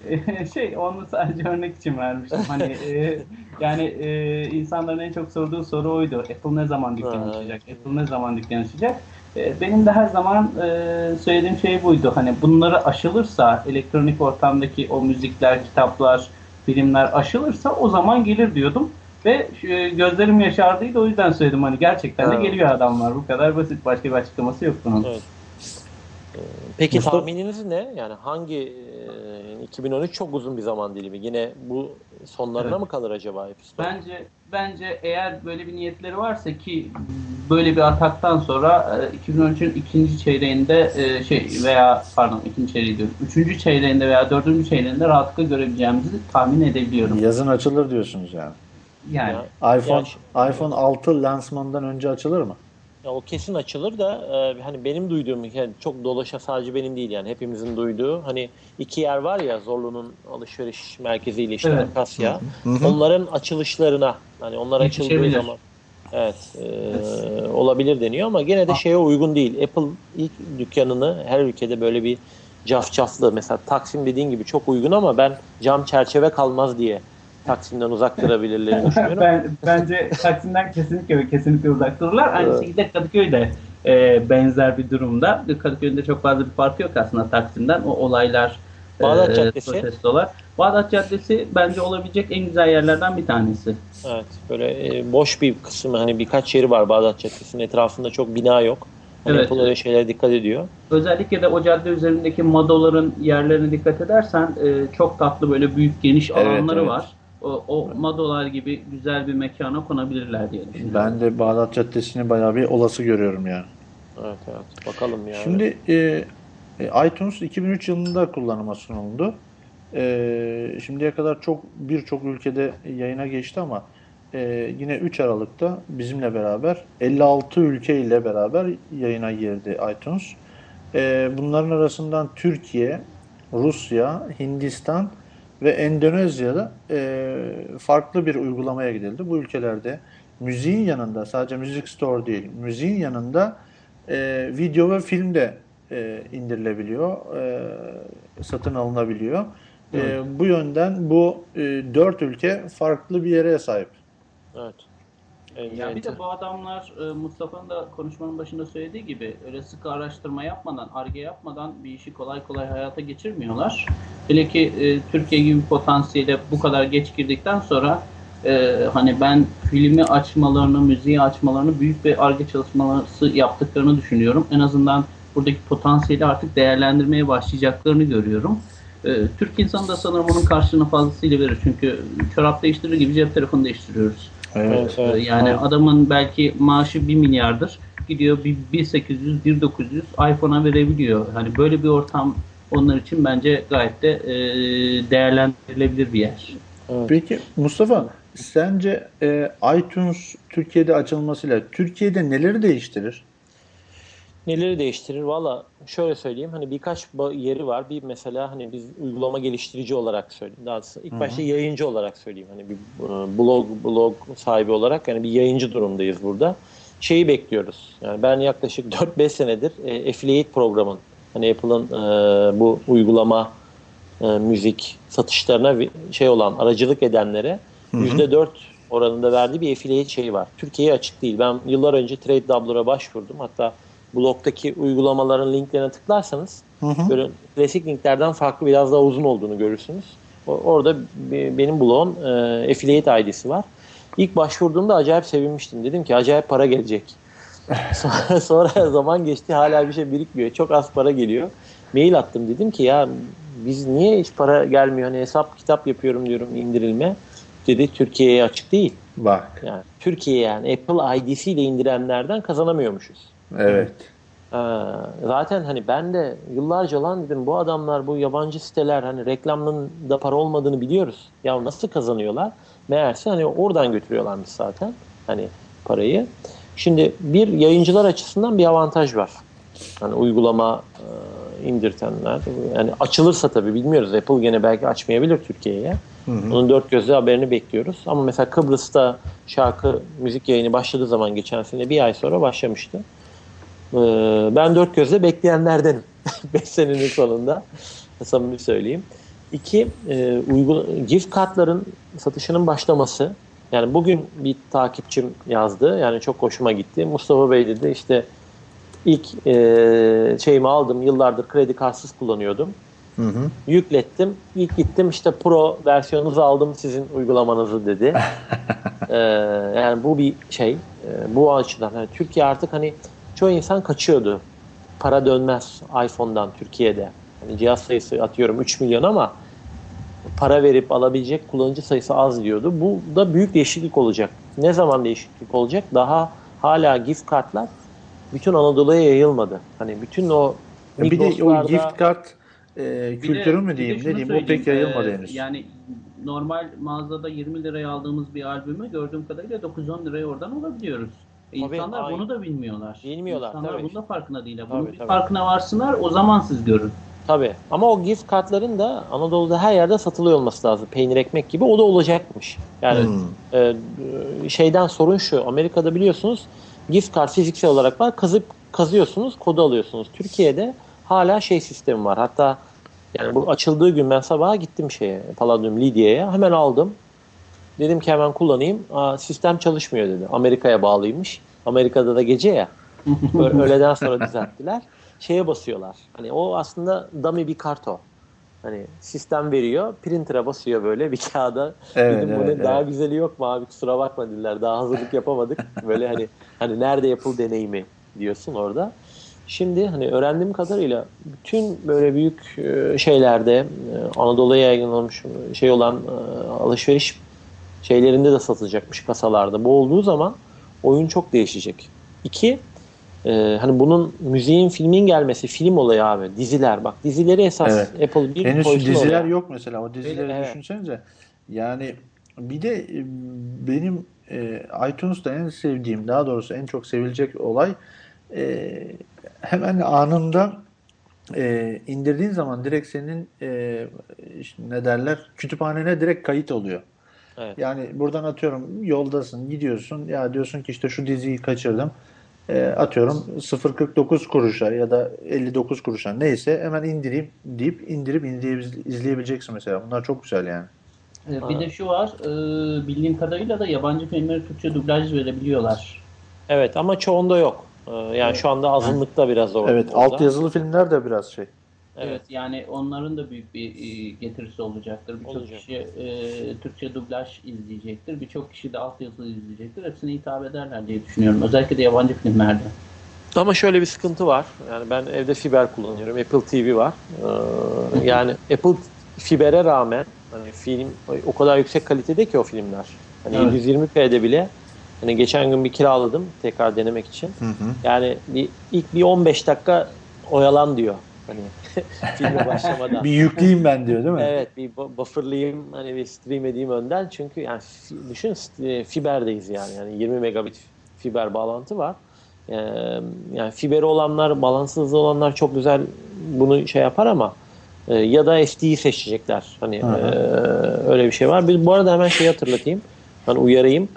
şey onu sadece örnek için vermiştim. Hani e, yani e, insanların en çok sorduğu soru oydu. Apple ne zaman dükkan açacak? Apple ne zaman dükkan açacak? E, benim de her zaman e, söylediğim şey buydu. Hani bunları aşılırsa elektronik ortamdaki o müzikler, kitaplar, filmler aşılırsa o zaman gelir diyordum. Ve e, gözlerim yaşardıydı o yüzden söyledim hani gerçekten de Ha. geliyor adamlar. Bu kadar basit. Başka bir açıklaması yok bunun. Evet. Peki Mustafa- tahmininiz ne? Yani hangi e, 2013 çok uzun bir zaman dilimi. Yine bu sonlarına Evet. mı kalır acaba App Store? Bence bence eğer böyle bir niyetleri varsa ki böyle bir ataktan sonra e, 2013'ün ikinci çeyreğinde e, şey veya pardon ikinci çeyreği diyorum. Üçüncü çeyreğinde veya dördüncü çeyreğinde rahatlıkla görebileceğimizi tahmin edebiliyorum. Yazın açılır diyorsunuz yani. Yani Ya- iPhone Ya- iPhone 6 lansmanından önce açılır mı? Ya o kesin açılır da e, hani benim duyduğum yani çok dolaşa sadece benim değil yani hepimizin duyduğu. Hani iki yer var ya Zorlu'nun alışveriş merkeziyle işte Evet. Akasya. Onların açılışlarına hani onlar açıldığı zaman. Evet e, olabilir deniyor ama gene de şeye uygun değil. Apple ilk dükkanını her ülkede böyle bir cafcaflı mesela Taksim dediğin gibi çok uygun ama ben cam çerçeve kalmaz diye Taksim'den uzak durabilirlerini düşünüyorum. ben bence Taksim'den kesinlikle ve kesinlikle uzak dururlar. Aynı şekilde Kadıköy'de e, benzer bir durumda. Kadıköy'ün de çok fazla bir farkı yok aslında Taksim'den. O olaylar, Bağdat e, Caddesi. protestolar. Bağdat Caddesi bence olabilecek en güzel yerlerden bir tanesi. Evet. Böyle e, boş bir kısmı hani birkaç yeri var Bağdat Caddesi'nin etrafında çok bina yok. Hani Evet, Apple öyle şeylere dikkat ediyor. Özellikle de o cadde üzerindeki madoların yerlerine dikkat edersen e, çok tatlı böyle büyük geniş Evet, alanları evet. var. O, o madolar gibi güzel bir mekana konabilirler diye düşünüyorum. Ben de Bağdat Caddesi'ni bayağı bir olası görüyorum yani. Evet evet. Bakalım ya. Şimdi e, e, iTunes 2003 yılında kullanıma sunuldu. E, şimdiye kadar çok birçok ülkede yayına geçti ama e, yine 3 Aralık'ta bizimle beraber 56 ülke ile beraber yayına girdi iTunes. E, bunların arasından Türkiye, Rusya, Hindistan ve Endonezya'da e, farklı bir uygulamaya gidildi. Bu ülkelerde müziğin yanında sadece Music Store değil, müziğin yanında e, video ve film de e, indirilebiliyor, e, satın alınabiliyor. E, bu yönden bu e, dört ülke farklı bir yere sahip. Evet. En- Ya bir de bu adamlar e, Mustafa'nın da konuşmanın başında söylediği gibi öyle sıkı araştırma yapmadan, arge yapmadan bir işi kolay kolay hayata geçirmiyorlar. Hele ki e, Türkiye gibi potansiyele bu kadar geç girdikten sonra e, hani ben filmi açmalarını, müziği açmalarını büyük bir arge çalışması yaptıklarını düşünüyorum. En azından buradaki potansiyeli artık değerlendirmeye başlayacaklarını görüyorum. E, Türk insanı da sanırım onun karşılığını fazlasıyla verir. Çünkü çorap değiştirir gibi cep telefonu değiştiriyoruz. Evet, evet. Yani adamın belki maaşı 1 milyardır. Gidiyor bir 1800, 1900 iPhone'a verebiliyor. Hani böyle bir ortam onlar için bence gayet de e, değerlendirilebilir bir yer. Peki Mustafa, sence e, iTunes Türkiye'de açılmasıyla Türkiye'de neleri değiştirir? Neleri değiştirir? Valla şöyle söyleyeyim. Hani birkaç yeri var. Bir mesela hani biz uygulama geliştirici olarak söyleyeyim. Daha ilk başta yayıncı olarak söyleyeyim. Hani bir e, blog blog sahibi olarak yani bir yayıncı durumdayız burada. Şeyi bekliyoruz. Yani ben yaklaşık 4-5 senedir e, affiliate programın hani Apple'ın e, bu uygulama e, müzik satışlarına şey olan aracılık edenlere %4 oranında verdiği bir affiliate şeyi var. Türkiye'ye açık değil. Ben yıllar önce Trade Doubler'a başvurdum. Hatta blogdaki uygulamaların linklerine tıklarsanız böyle klasik linklerden farklı biraz daha uzun olduğunu görürsünüz. Orada be- benim blogun e, affiliate ID'si var. İlk başvurduğumda acayip sevinmiştim. Dedim ki acayip para gelecek. Sonra, sonra zaman geçti hala bir şey birikmiyor. Çok az para geliyor. Mail attım dedim ki ya biz niye hiç para gelmiyor? Hani hesap kitap yapıyorum diyorum indirilme. Dedi Türkiye'ye açık değil. Bak, Yani Türkiye yani Apple ID'siyle indirenlerden kazanamıyormuşuz. Evet. Ee, zaten hani ben de yıllarca lan dedim bu adamlar bu yabancı siteler hani reklamın da para olmadığını biliyoruz. Ya nasıl kazanıyorlar? Meğerse hani oradan götürüyorlarmış zaten hani parayı. Şimdi bir yayıncılar açısından bir avantaj var. Hani uygulama e, indirtenler yani açılırsa tabii bilmiyoruz. Apple gene belki açmayabilir Türkiye'ye. Onun dört gözle haberini bekliyoruz. Ama mesela Kıbrıs'ta şarkı müzik yayını başladığı zaman geçen sene bir ay sonra başlamıştı. Ee, ben dört gözle bekleyenlerdenim. 5 senenin sonunda. Samimi söyleyeyim. İki, e, uygula- gift kartların satışının başlaması. Yani bugün bir takipçim yazdı. Yani çok hoşuma gitti. Mustafa Bey dedi işte ilk e, şeyimi aldım. Yıllardır kredi kartsız kullanıyordum. Yüklettim. İlk gittim işte pro versiyonunuzu aldım sizin uygulamanızı dedi. Ee, yani bu bir şey. Ee, bu açıdan. Yani Türkiye artık hani çoğu insan kaçıyordu. Para dönmez iPhone'dan Türkiye'de. Hani cihaz sayısı atıyorum 3 milyon ama para verip alabilecek kullanıcı sayısı az diyordu. Bu da büyük değişiklik olacak. Ne zaman değişiklik olacak? Daha hala gift kartlar bütün Anadolu'ya yayılmadı. Hani bütün o Bir de o gift kart e, kültürü de- mü diyeyim ne diyeyim o pek yayılmadı e, henüz. Yani normal mağazada 20 liraya aldığımız bir albümü gördüğüm kadarıyla 9-10 liraya oradan alabiliyoruz. Tabii, İnsanlar aynen. bunu da bilmiyorlar. Bilmiyorlar, İnsanlar tabii. bunun da farkında değiller. Bunun Tabii, bir tabii. farkına varsınlar o zaman siz görün. Tabii. Ama o gift kartların da Anadolu'da her yerde satılıyor olması lazım. Peynir ekmek gibi. O da olacakmış. Yani Hmm. e, şeyden sorun şu. Amerika'da biliyorsunuz gift kart fiziksel olarak var. Kazıp kazıyorsunuz, kodu alıyorsunuz. Türkiye'de hala şey sistemi var. Hatta yani bu açıldığı gün ben sabaha gittim şeye, Palladium Lidya'ya. Hemen aldım. Dedim ki hemen kullanayım. Aa, sistem çalışmıyor dedi. Amerika'ya bağlıymış. Amerika'da da gece ya. Öğleden sonra düzelttiler. Şeye basıyorlar. Hani o aslında dummy bir kart o. Hani sistem veriyor, printer'a basıyor böyle bir kağıda. Evet, Dedim evet, bunun daha evet. güzeli yok mu abi kusura bakma dediler. Daha hazırlık yapamadık. Böyle hani hani nerede yapıl deneyimi diyorsun orada. Şimdi hani öğrendiğim kadarıyla bütün böyle büyük e, şeylerde e, Anadolu'ya yayınlanmış şey olan e, alışveriş şeylerinde de satılacakmış kasalarda. Bu olduğu zaman oyun çok değişecek. İki, e, hani bunun müziğin filmin gelmesi film olayı abi. Diziler bak dizileri esas Evet. Apple bir Henüz diziler oraya. yok mesela. O dizileri evet. düşünsenize. Yani bir de e, benim e, iTunes'ta en sevdiğim, daha doğrusu en çok sevilecek olay e, hemen anında e, indirdiğin zaman direkt senin e, işte ne derler kütüphanene direkt kayıt oluyor. Evet. Yani buradan atıyorum yoldasın gidiyorsun ya diyorsun ki işte şu diziyi kaçırdım. E, atıyorum 0.49 kuruşa ya da 59 kuruşa neyse hemen indireyim deyip indirip izleyebil- izleyebileceksin mesela. Bunlar çok güzel yani. Ee, Bir de şu var, e, bildiğim kadarıyla da yabancı filmleri Türkçe dublaj verebiliyorlar. Evet ama çoğunda yok. E, yani şu anda azınlıkta biraz o. Evet, orada. alt yazılı filmler de biraz şey. Evet. Evet. yani onların da büyük bir e, getirisi olacaktır. Birçok Olacak. kişi e, Türkçe dublaj izleyecektir. Birçok kişi de altyazılı izleyecektir. Hepsine hitap ederler diye düşünüyorum. Özellikle de yabancı filmlerde. Ama şöyle bir sıkıntı var. Yani ben evde fiber kullanıyorum. Apple TV var. Ee, yani Apple fibere rağmen hani film o kadar yüksek kalitede ki o filmler. Hani Evet. 120p'de bile hani geçen gün bir kiraladım tekrar denemek için. Yani bir, ilk bir 15 dakika oyalan diyor. Hani filme başlamadan. Bir yükleyeyim ben diyor değil mi? Evet bir bu- bufferlayayım hani bir stream edeyim önden çünkü yani düşün e, fiberdeyiz yani yani 20 megabit fiber bağlantı var. Ee, yani fiberi olanlar bağlantısı hızlı olanlar çok güzel bunu şey yapar ama e, ya da SD'yi seçecekler. Hani e, öyle bir şey var. Bir, bu arada hemen şeyi hatırlatayım. Hani uyarayım.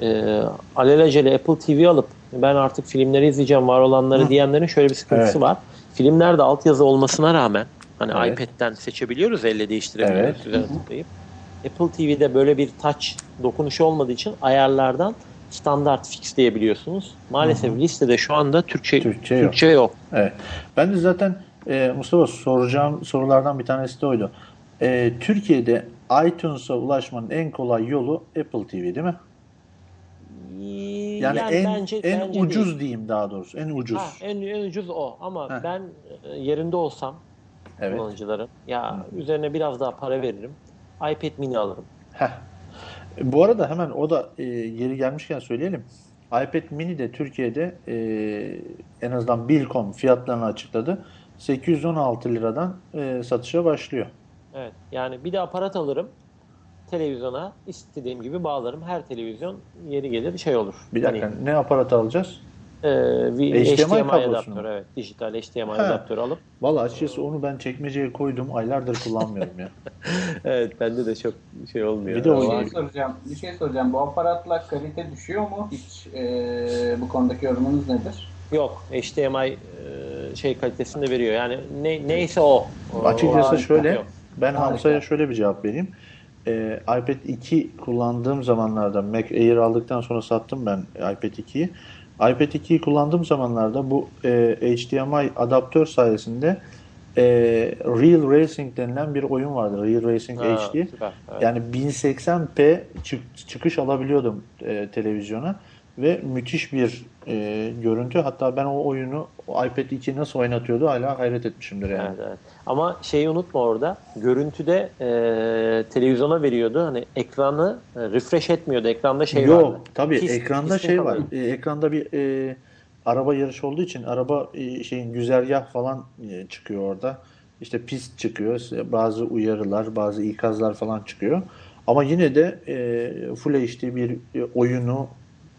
E, alelacele Apple TV alıp ben artık filmleri izleyeceğim var olanları Hı. diyenlerin şöyle bir sıkıntısı Evet. var. Filmlerde altyazı olmasına rağmen hani Evet. iPad'den seçebiliyoruz, elle değiştirebiliyoruz Evet. üzerine tıklayıp. Apple TV'de böyle bir touch dokunuşu olmadığı için ayarlardan standart fix diyebiliyorsunuz. Maalesef listede şu anda Türkçe Türkçe yok. Türkçe yok. Evet. Ben de zaten e, Mustafa soracağım sorulardan bir tanesi de oydu. E, Türkiye'de iTunes'a ulaşmanın en kolay yolu Apple TV değil mi? Yani, en bence, en bence ucuz değil. diyeyim daha doğrusu. En ucuz. Ha, en, en ucuz o ama Heh. ben e, yerinde olsam evet. kullanıcıların ya üzerine biraz daha para veririm. iPad mini alırım. Heh. Bu arada hemen o da e, yeri gelmişken söyleyelim. iPad mini de Türkiye'de e, en azından Bilcom fiyatlarını açıkladı. 816 liradan e, satışa başlıyor. Evet. Yani bir de aparat alırım. Televizyona istediğim gibi bağlarım. Her televizyon yeri gelir şey olur. Bir dakika Hani, ne aparat alacağız? e, bir HDMI HDMI, adaptörü evet. Dijital HDMI Ha. adaptörü alıp. Valla açıkçası onu ben çekmeceye koydum. Aylardır kullanmıyorum ya. Evet bende de çok şey olmuyor. Bir de o- şey soracağım. Bir şey soracağım. Bu aparatla kalite düşüyor mu? Hiç e, bu konudaki yorumunuz nedir? Yok. HDMI e, şey kalitesini de veriyor. Yani ne, neyse o. O- Açıkçası o- şöyle yok. ben. Hamza'ya şöyle bir cevap vereyim. Ee, iPad 2 kullandığım zamanlarda Mac Air aldıktan sonra sattım ben iPad 2'yi. iPad 2'yi kullandığım zamanlarda bu e, HDMI adaptör sayesinde e, Real Racing denilen bir oyun vardı. Real Racing Ha, HD. süper, evet. Yani 1080p çık- çıkış alabiliyordum e, televizyona ve müthiş bir e, görüntü. Hatta ben o oyunu o iPad 2 nasıl oynatıyordu hala hayret etmişimdir yani. Evet, evet. Ama şeyi unutma orada. Görüntüde e, televizyona veriyordu. Hani ekranı e, refresh etmiyordu. Ekranda şey Yok vardı. tabii Pis- ekranda şey var. E, ekranda bir e, araba yarışı olduğu için araba e, şeyin güzergah falan e, çıkıyor orada. İşte pist çıkıyor. Bazı uyarılar, bazı ikazlar falan çıkıyor. Ama yine de e, Full HD bir e, oyunu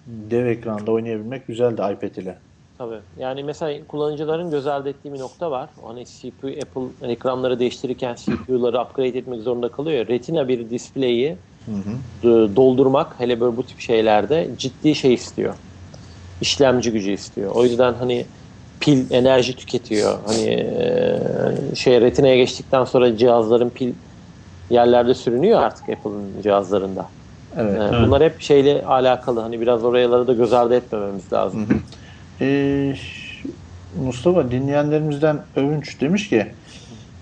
dev ekranda oynayabilmek güzeldi iPad ile. Tabii. Yani mesela kullanıcıların göz ardı ettiği bir nokta var. Hani CPU, Apple ekranları değiştirirken CPU'ları upgrade etmek zorunda kalıyor. Retina bir display'i doldurmak hele böyle bu tip şeylerde ciddi şey istiyor. İşlemci gücü istiyor. O yüzden hani pil enerji tüketiyor. Hani e, şey retinaya geçtikten sonra cihazların pil yerlerde sürünüyor artık Apple'ın cihazlarında. Evet. E, Bunlar hep şeyle alakalı. Hani biraz oraları da göz ardı etmememiz lazım. Ee, Mustafa dinleyenlerimizden Övünç demiş ki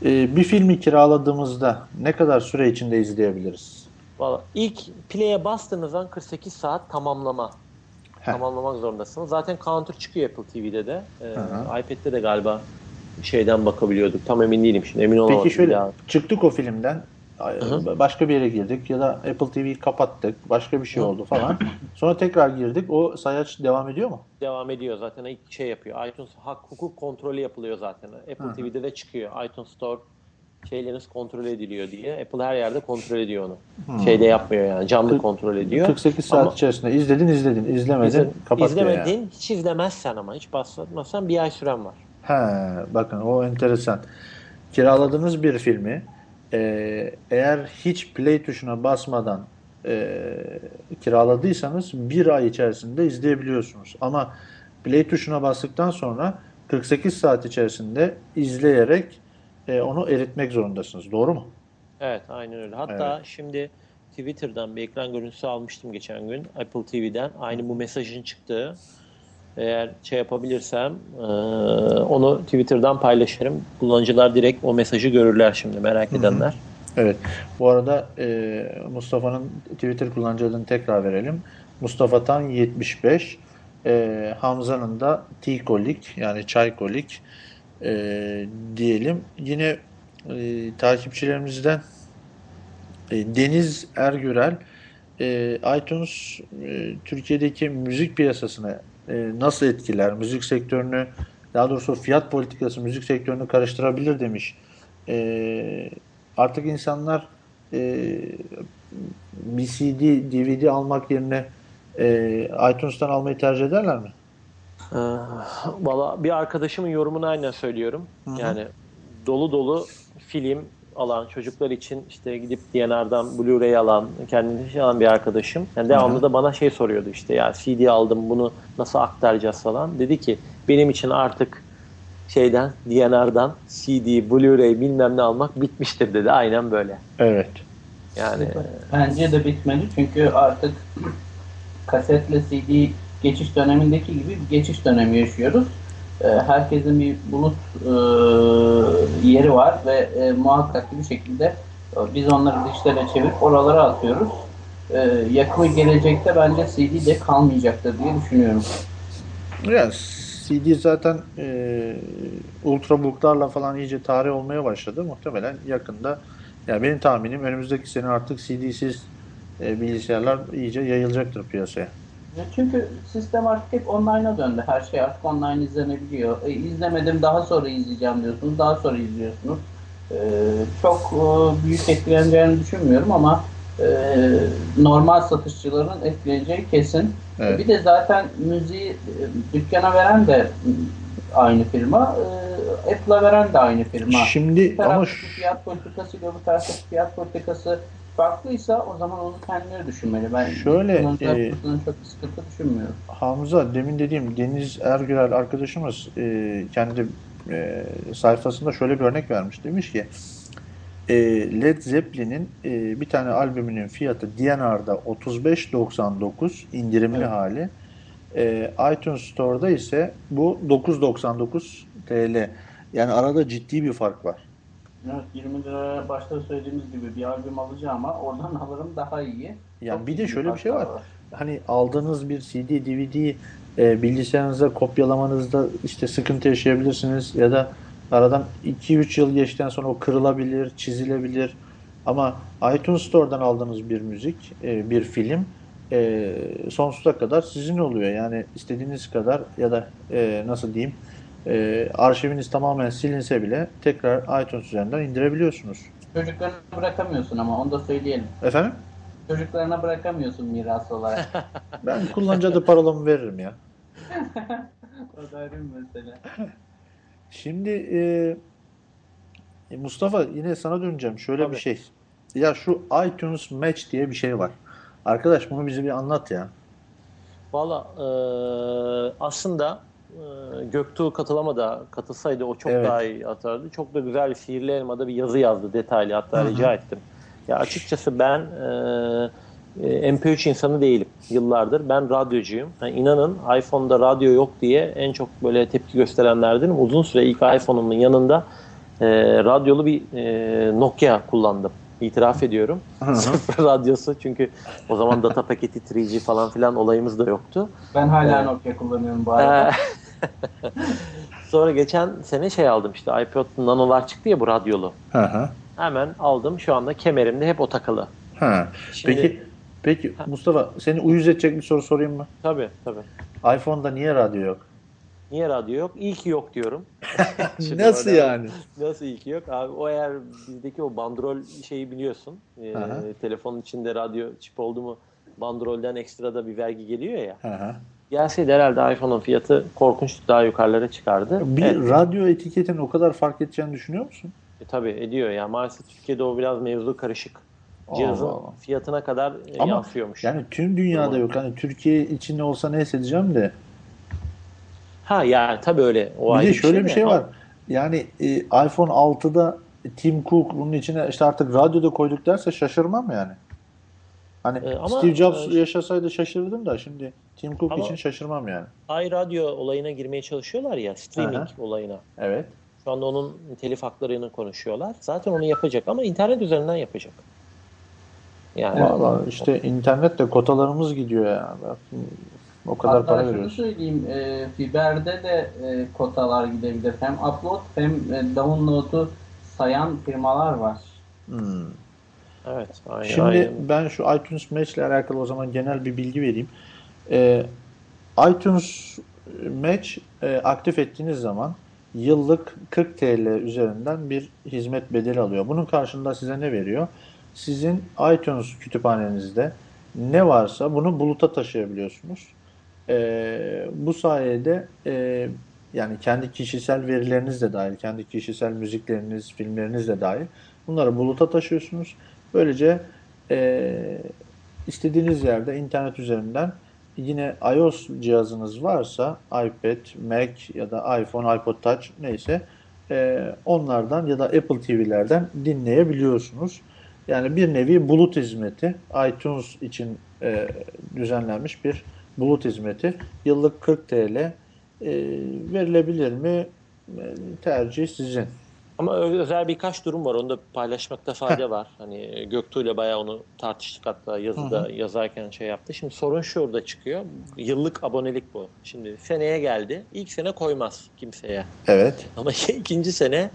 e, bir filmi kiraladığımızda ne kadar süre içinde izleyebiliriz? Valla ilk play'e bastığınız an 48 saat tamamlama. Heh. Tamamlamak zorundasınız. Zaten counter çıkıyor Apple TV'de de. Ee, iPad'de de galiba şeyden bakabiliyorduk. Tam emin değilim şimdi. Emin olamadım. Peki şöyle daha. çıktık o filmden hı. başka bir yere girdik ya da Apple TV'yi kapattık başka bir şey oldu falan. Sonra tekrar girdik o sayaç devam ediyor mu? devam ediyor zaten ilk şey yapıyor. iTunes hak hukuk kontrolü yapılıyor zaten. Apple TV'de de çıkıyor. iTunes Store şeyleriniz kontrol ediliyor diye. Apple her yerde kontrol ediyor onu. Şeyde yapmıyor yani. Canlı kontrol ediyor. 48 saat Ama içerisinde izledin izledin izlemedin izle- kapatıyor izlemedin, yani. hiç izlemezsen ama hiç baslatmazsan bir ay süren var. He, bakın o enteresan. Kiraladığınız bir filmi e, eğer hiç play tuşuna basmadan e, kiraladıysanız bir ay içerisinde izleyebiliyorsunuz. Ama play tuşuna bastıktan sonra 48 saat içerisinde izleyerek e, onu eritmek zorundasınız. Doğru mu? Evet aynen öyle. Hatta şimdi Twitter'dan bir ekran görüntüsü almıştım geçen gün Apple TV'den. Aynı bu mesajın çıktığı. Eğer şey yapabilirsem e, onu Twitter'dan paylaşırım. Kullanıcılar direkt o mesajı görürler şimdi merak edenler. Evet. Bu arada e, Mustafa'nın Twitter kullanıcı adını tekrar verelim. Mustafa Tan 75. E, Hamza'nın da T-Kolik yani Çaykolik e, diyelim. Yine e, takipçilerimizden e, Deniz Ergürel e, iTunes e, Türkiye'deki müzik piyasasını e, nasıl etkiler? Müzik sektörünü daha doğrusu fiyat politikası müzik sektörünü karıştırabilir demiş. E, artık insanlar e, bir CD, DVD almak yerine e, iTunes'tan almayı tercih ederler mi? Ee, Valla bir arkadaşımın yorumunu aynen söylüyorum. Yani dolu dolu film alan çocuklar için işte gidip DNR'dan Blu-ray alan, kendini şey alan bir arkadaşım. Yani devamlı da bana şey soruyordu işte ya CD aldım bunu nasıl aktaracağız falan. Dedi ki benim için artık şeyden DNR'dan CD, Blu-ray bilmem ne almak bitmiştir dedi. Aynen böyle. Evet. Yani Bence de bitmedi çünkü artık kasetle CD geçiş dönemindeki gibi bir geçiş dönemi yaşıyoruz. Ee, Herkesin bir bulut e, yeri var ve e, muhakkak bir şekilde e, biz onları dijitale çevirip oralara atıyoruz. Yakın gelecekte bence CD de kalmayacaktır diye düşünüyorum. Yani CD zaten e, ultrabooklarla falan iyice tarih olmaya başladı. Muhtemelen yakında yani benim tahminim önümüzdeki sene artık CD'siz e, bilgisayarlar iyice yayılacaktır piyasaya. Çünkü sistem artık hep online'a döndü. Her şey artık online izlenebiliyor. E, izlemedim daha sonra izleyeceğim diyorsunuz. Daha sonra izliyorsunuz. E, çok e, büyük etkileneceğini düşünmüyorum ama e, normal satışçıların etkileneceği kesin. Evet. Bir de zaten müziği e, dükkana veren de aynı firma. E, Apple'a veren de aynı firma. Şimdi Bir ama fiyat politikasıyla bu taraftaki fiyat politikası farklıysa o zaman onu kendileri düşünmeli. Ben Şöyle, e, çok sıkıntı düşünmüyorum. Hamza demin dediğim Deniz Ergürel arkadaşımız e, kendi e, sayfasında şöyle bir örnek vermiş. Demiş ki e, Led Zeppelin'in e, bir tane albümünün fiyatı DNR'da 35.99 indirimli Evet. hali. E, iTunes Store'da ise bu 9.99 TL. Yani arada ciddi bir fark var. Evet 20 liraya başta söylediğimiz gibi bir albüm alacağım ama oradan alırım daha iyi. Yani Çok bir de şöyle bir şey var. farklar Hani aldığınız bir CD, DVD e, bilgisayarınıza kopyalamanızda işte sıkıntı yaşayabilirsiniz ya da aradan 2-3 yıl geçtikten sonra o kırılabilir, çizilebilir. Ama iTunes Store'dan aldığınız bir müzik, e, bir film e, sonsuza kadar sizin oluyor. Yani istediğiniz kadar ya da e, nasıl diyeyim e, arşiviniz tamamen silinse bile tekrar iTunes üzerinden indirebiliyorsunuz. Çocuklarına bırakamıyorsun ama onu da söyleyelim. Efendim? Çocuklarına bırakamıyorsun miras olarak. Ben kullanıcı adı parolamı veririm ya. o da ayrı bir mesele. Şimdi e, Mustafa yine sana döneceğim. Şöyle Tabii. bir şey. Ya şu iTunes Match diye bir şey var. Arkadaş bunu bize bir anlat ya. Valla e, aslında Göktuğ katılamadı. Katılsaydı o çok Evet. daha iyi atardı. Çok da güzel bir Sihirli Elma'da bir yazı yazdı detaylı hatta rica ettim. Ya açıkçası ben e, e, MP3 insanı değilim yıllardır. Ben radyocuyum. Yani inanın iPhone'da radyo yok diye en çok böyle tepki gösterenlerdenim. Uzun süre ilk iPhone'umun yanında e, radyolu bir e, Nokia kullandım. İtiraf ediyorum. Sıfır radyosu çünkü o zaman data paketi 3G falan filan olayımız da yoktu. Ben hala Nokia kullanıyorum bu arada. Ee, Sonra geçen sene şey aldım işte iPod Nano'lar çıktı ya bu radyolu. Hı hı. Hemen aldım şu anda kemerimde hep o takılı. Ha. Şimdi- Peki peki Mustafa seni uyuz edecek bir soru sorayım mı? Tabii tabii. iPhone'da niye radyo yok? Niye radyo yok? İyi ki yok diyorum. Nasıl orada- yani? Nasıl iyi ki yok? Abi o eğer bizdeki o bandrol şeyi biliyorsun. Aha. telefonun içinde radyo çip oldu mu bandrolden ekstra da bir vergi geliyor ya. Hı. Gelseydi herhalde iPhone'un fiyatı korkunç daha yukarılara çıkardı. Bir Evet, radyo etiketin o kadar fark edeceğini düşünüyor musun? e, tabii ediyor ya. Maalesef Türkiye'de o biraz mevzu karışık. Cihazın Allah Allah. fiyatına kadar e, Ama yansıyormuş. Yani tüm dünyada Tamam. yok. Hani Türkiye içinde olsa ne hissedeceğim de. Ha yani tabii öyle. O Bir de şöyle de bir şey ama- var. Yani e, iPhone 6'da Tim Cook bunun içine işte artık radyoda koyduk derse şaşırmam yani. Hani E, ama, Steve Jobs e, yaşasaydı şaşırdım da şimdi Tim Cook için şaşırmam yani. iRadyo olayına girmeye çalışıyorlar ya. Streaming Aha. olayına. Evet. Şu anda onun telif haklarını konuşuyorlar. Zaten onu yapacak ama internet üzerinden yapacak. Yani Valla işte internette kotalarımız gidiyor ya. O kadar Hatta para şunu veriyoruz. söyleyeyim, e, Fiber'de de e, kotalar gidebilir. Hem upload hem e, download'u sayan firmalar var. Hmm. evet. Aynen, Şimdi aynen. ben şu iTunes Match ile alakalı o zaman genel bir bilgi vereyim. Ee, iTunes Match e, aktif ettiğiniz zaman yıllık 40 TL üzerinden bir hizmet bedeli alıyor. Bunun karşılığında size ne veriyor? Sizin iTunes kütüphanenizde ne varsa bunu buluta taşıyabiliyorsunuz. Ee, bu sayede e, yani kendi kişisel verileriniz de dahil, kendi kişisel müzikleriniz, filmleriniz de dahil bunları buluta taşıyorsunuz. Böylece e, istediğiniz yerde internet üzerinden yine iOS cihazınız varsa iPad, Mac ya da iPhone, iPod Touch neyse e, onlardan ya da Apple TV'lerden dinleyebiliyorsunuz. Yani bir nevi bulut hizmeti iTunes için e, düzenlenmiş bir bulut hizmeti. Yıllık 40 TL e, verilebilir mi? E, tercih sizin. Ama özel birkaç durum var. Onu da paylaşmakta fayda var. Hani Göktuğ ile bayağı onu tartıştık hatta yazıda yazarken şey yaptı. Şimdi sorun şurada çıkıyor. Yıllık abonelik bu. Şimdi seneye geldi. İlk sene koymaz kimseye. Evet. Ama ikinci sene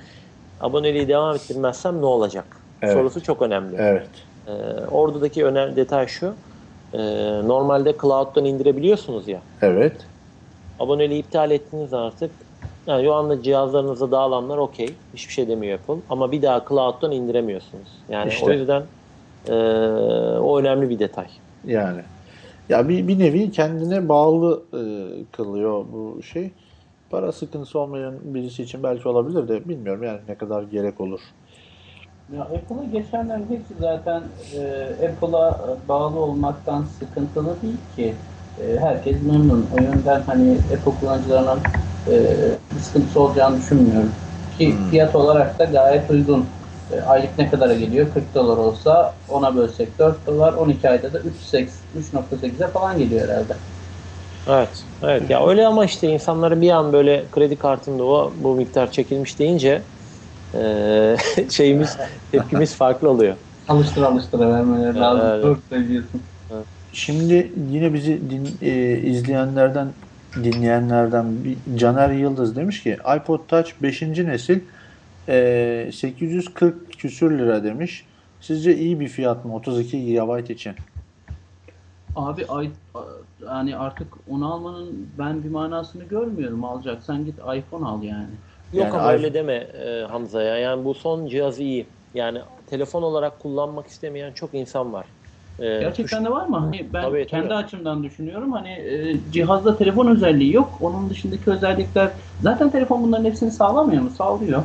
aboneliği devam ettirmezsem ne olacak? Evet. Sorusu çok önemli. Evet. Ee, oradaki önemli detay şu. Ee, normalde cloud'dan indirebiliyorsunuz ya. Evet. Aboneliği iptal ettiniz artık. Yani şu anda cihazlarınıza dağılanlar okey. Hiçbir şey demiyor Apple. Ama bir daha cloud'dan indiremiyorsunuz. Yani İşte. o yüzden e, o önemli bir detay. Yani. Ya bir, bir nevi kendine bağlı e, kılıyor bu şey. Para sıkıntısı olmayan birisi için belki olabilir de bilmiyorum yani ne kadar gerek olur. Ya Apple'a geçenlerin hepsi zaten e, Apple'a bağlı olmaktan sıkıntılı değil ki. E, herkes memnun. O yönden hani Apple kullanıcılarının e, bir sıkıntısı olacağını düşünmüyorum. Ki Hmm. fiyat olarak da gayet uygun. E, aylık ne kadara geliyor? 40 dolar olsa ona bölsek 4 dolar, 12 ayda da 3.8 3.8'e falan geliyor herhalde. Evet. Evet. Ya öyle ama işte insanları bir an böyle kredi kartında o bu miktar çekilmiş deyince e, şeyimiz tepkimiz farklı oluyor. Alıştır alıştıra vermeleri lazım. Evet. Söylüyorsun. Şimdi yine bizi din, e, izleyenlerden dinleyenlerden bir Caner Yıldız demiş ki iPod Touch 5. nesil e, 840 küsür lira demiş. Sizce iyi bir fiyat mı 32 GB için? Abi ay, yani artık onu almanın ben bir manasını görmüyorum. Alacaksan git iPhone al yani. Yok Yani ama öyle deme e, Hamza ya. Yani bu son cihaz iyi. Yani telefon olarak kullanmak istemeyen çok insan var. E, Gerçekten tuş- de var mı? Hani ben Tabii, kendi tabii. açımdan düşünüyorum. Hani e, cihazda telefon özelliği yok. Onun dışındaki özellikler zaten telefon bunların hepsini sağlamıyor mu? Sağlıyor.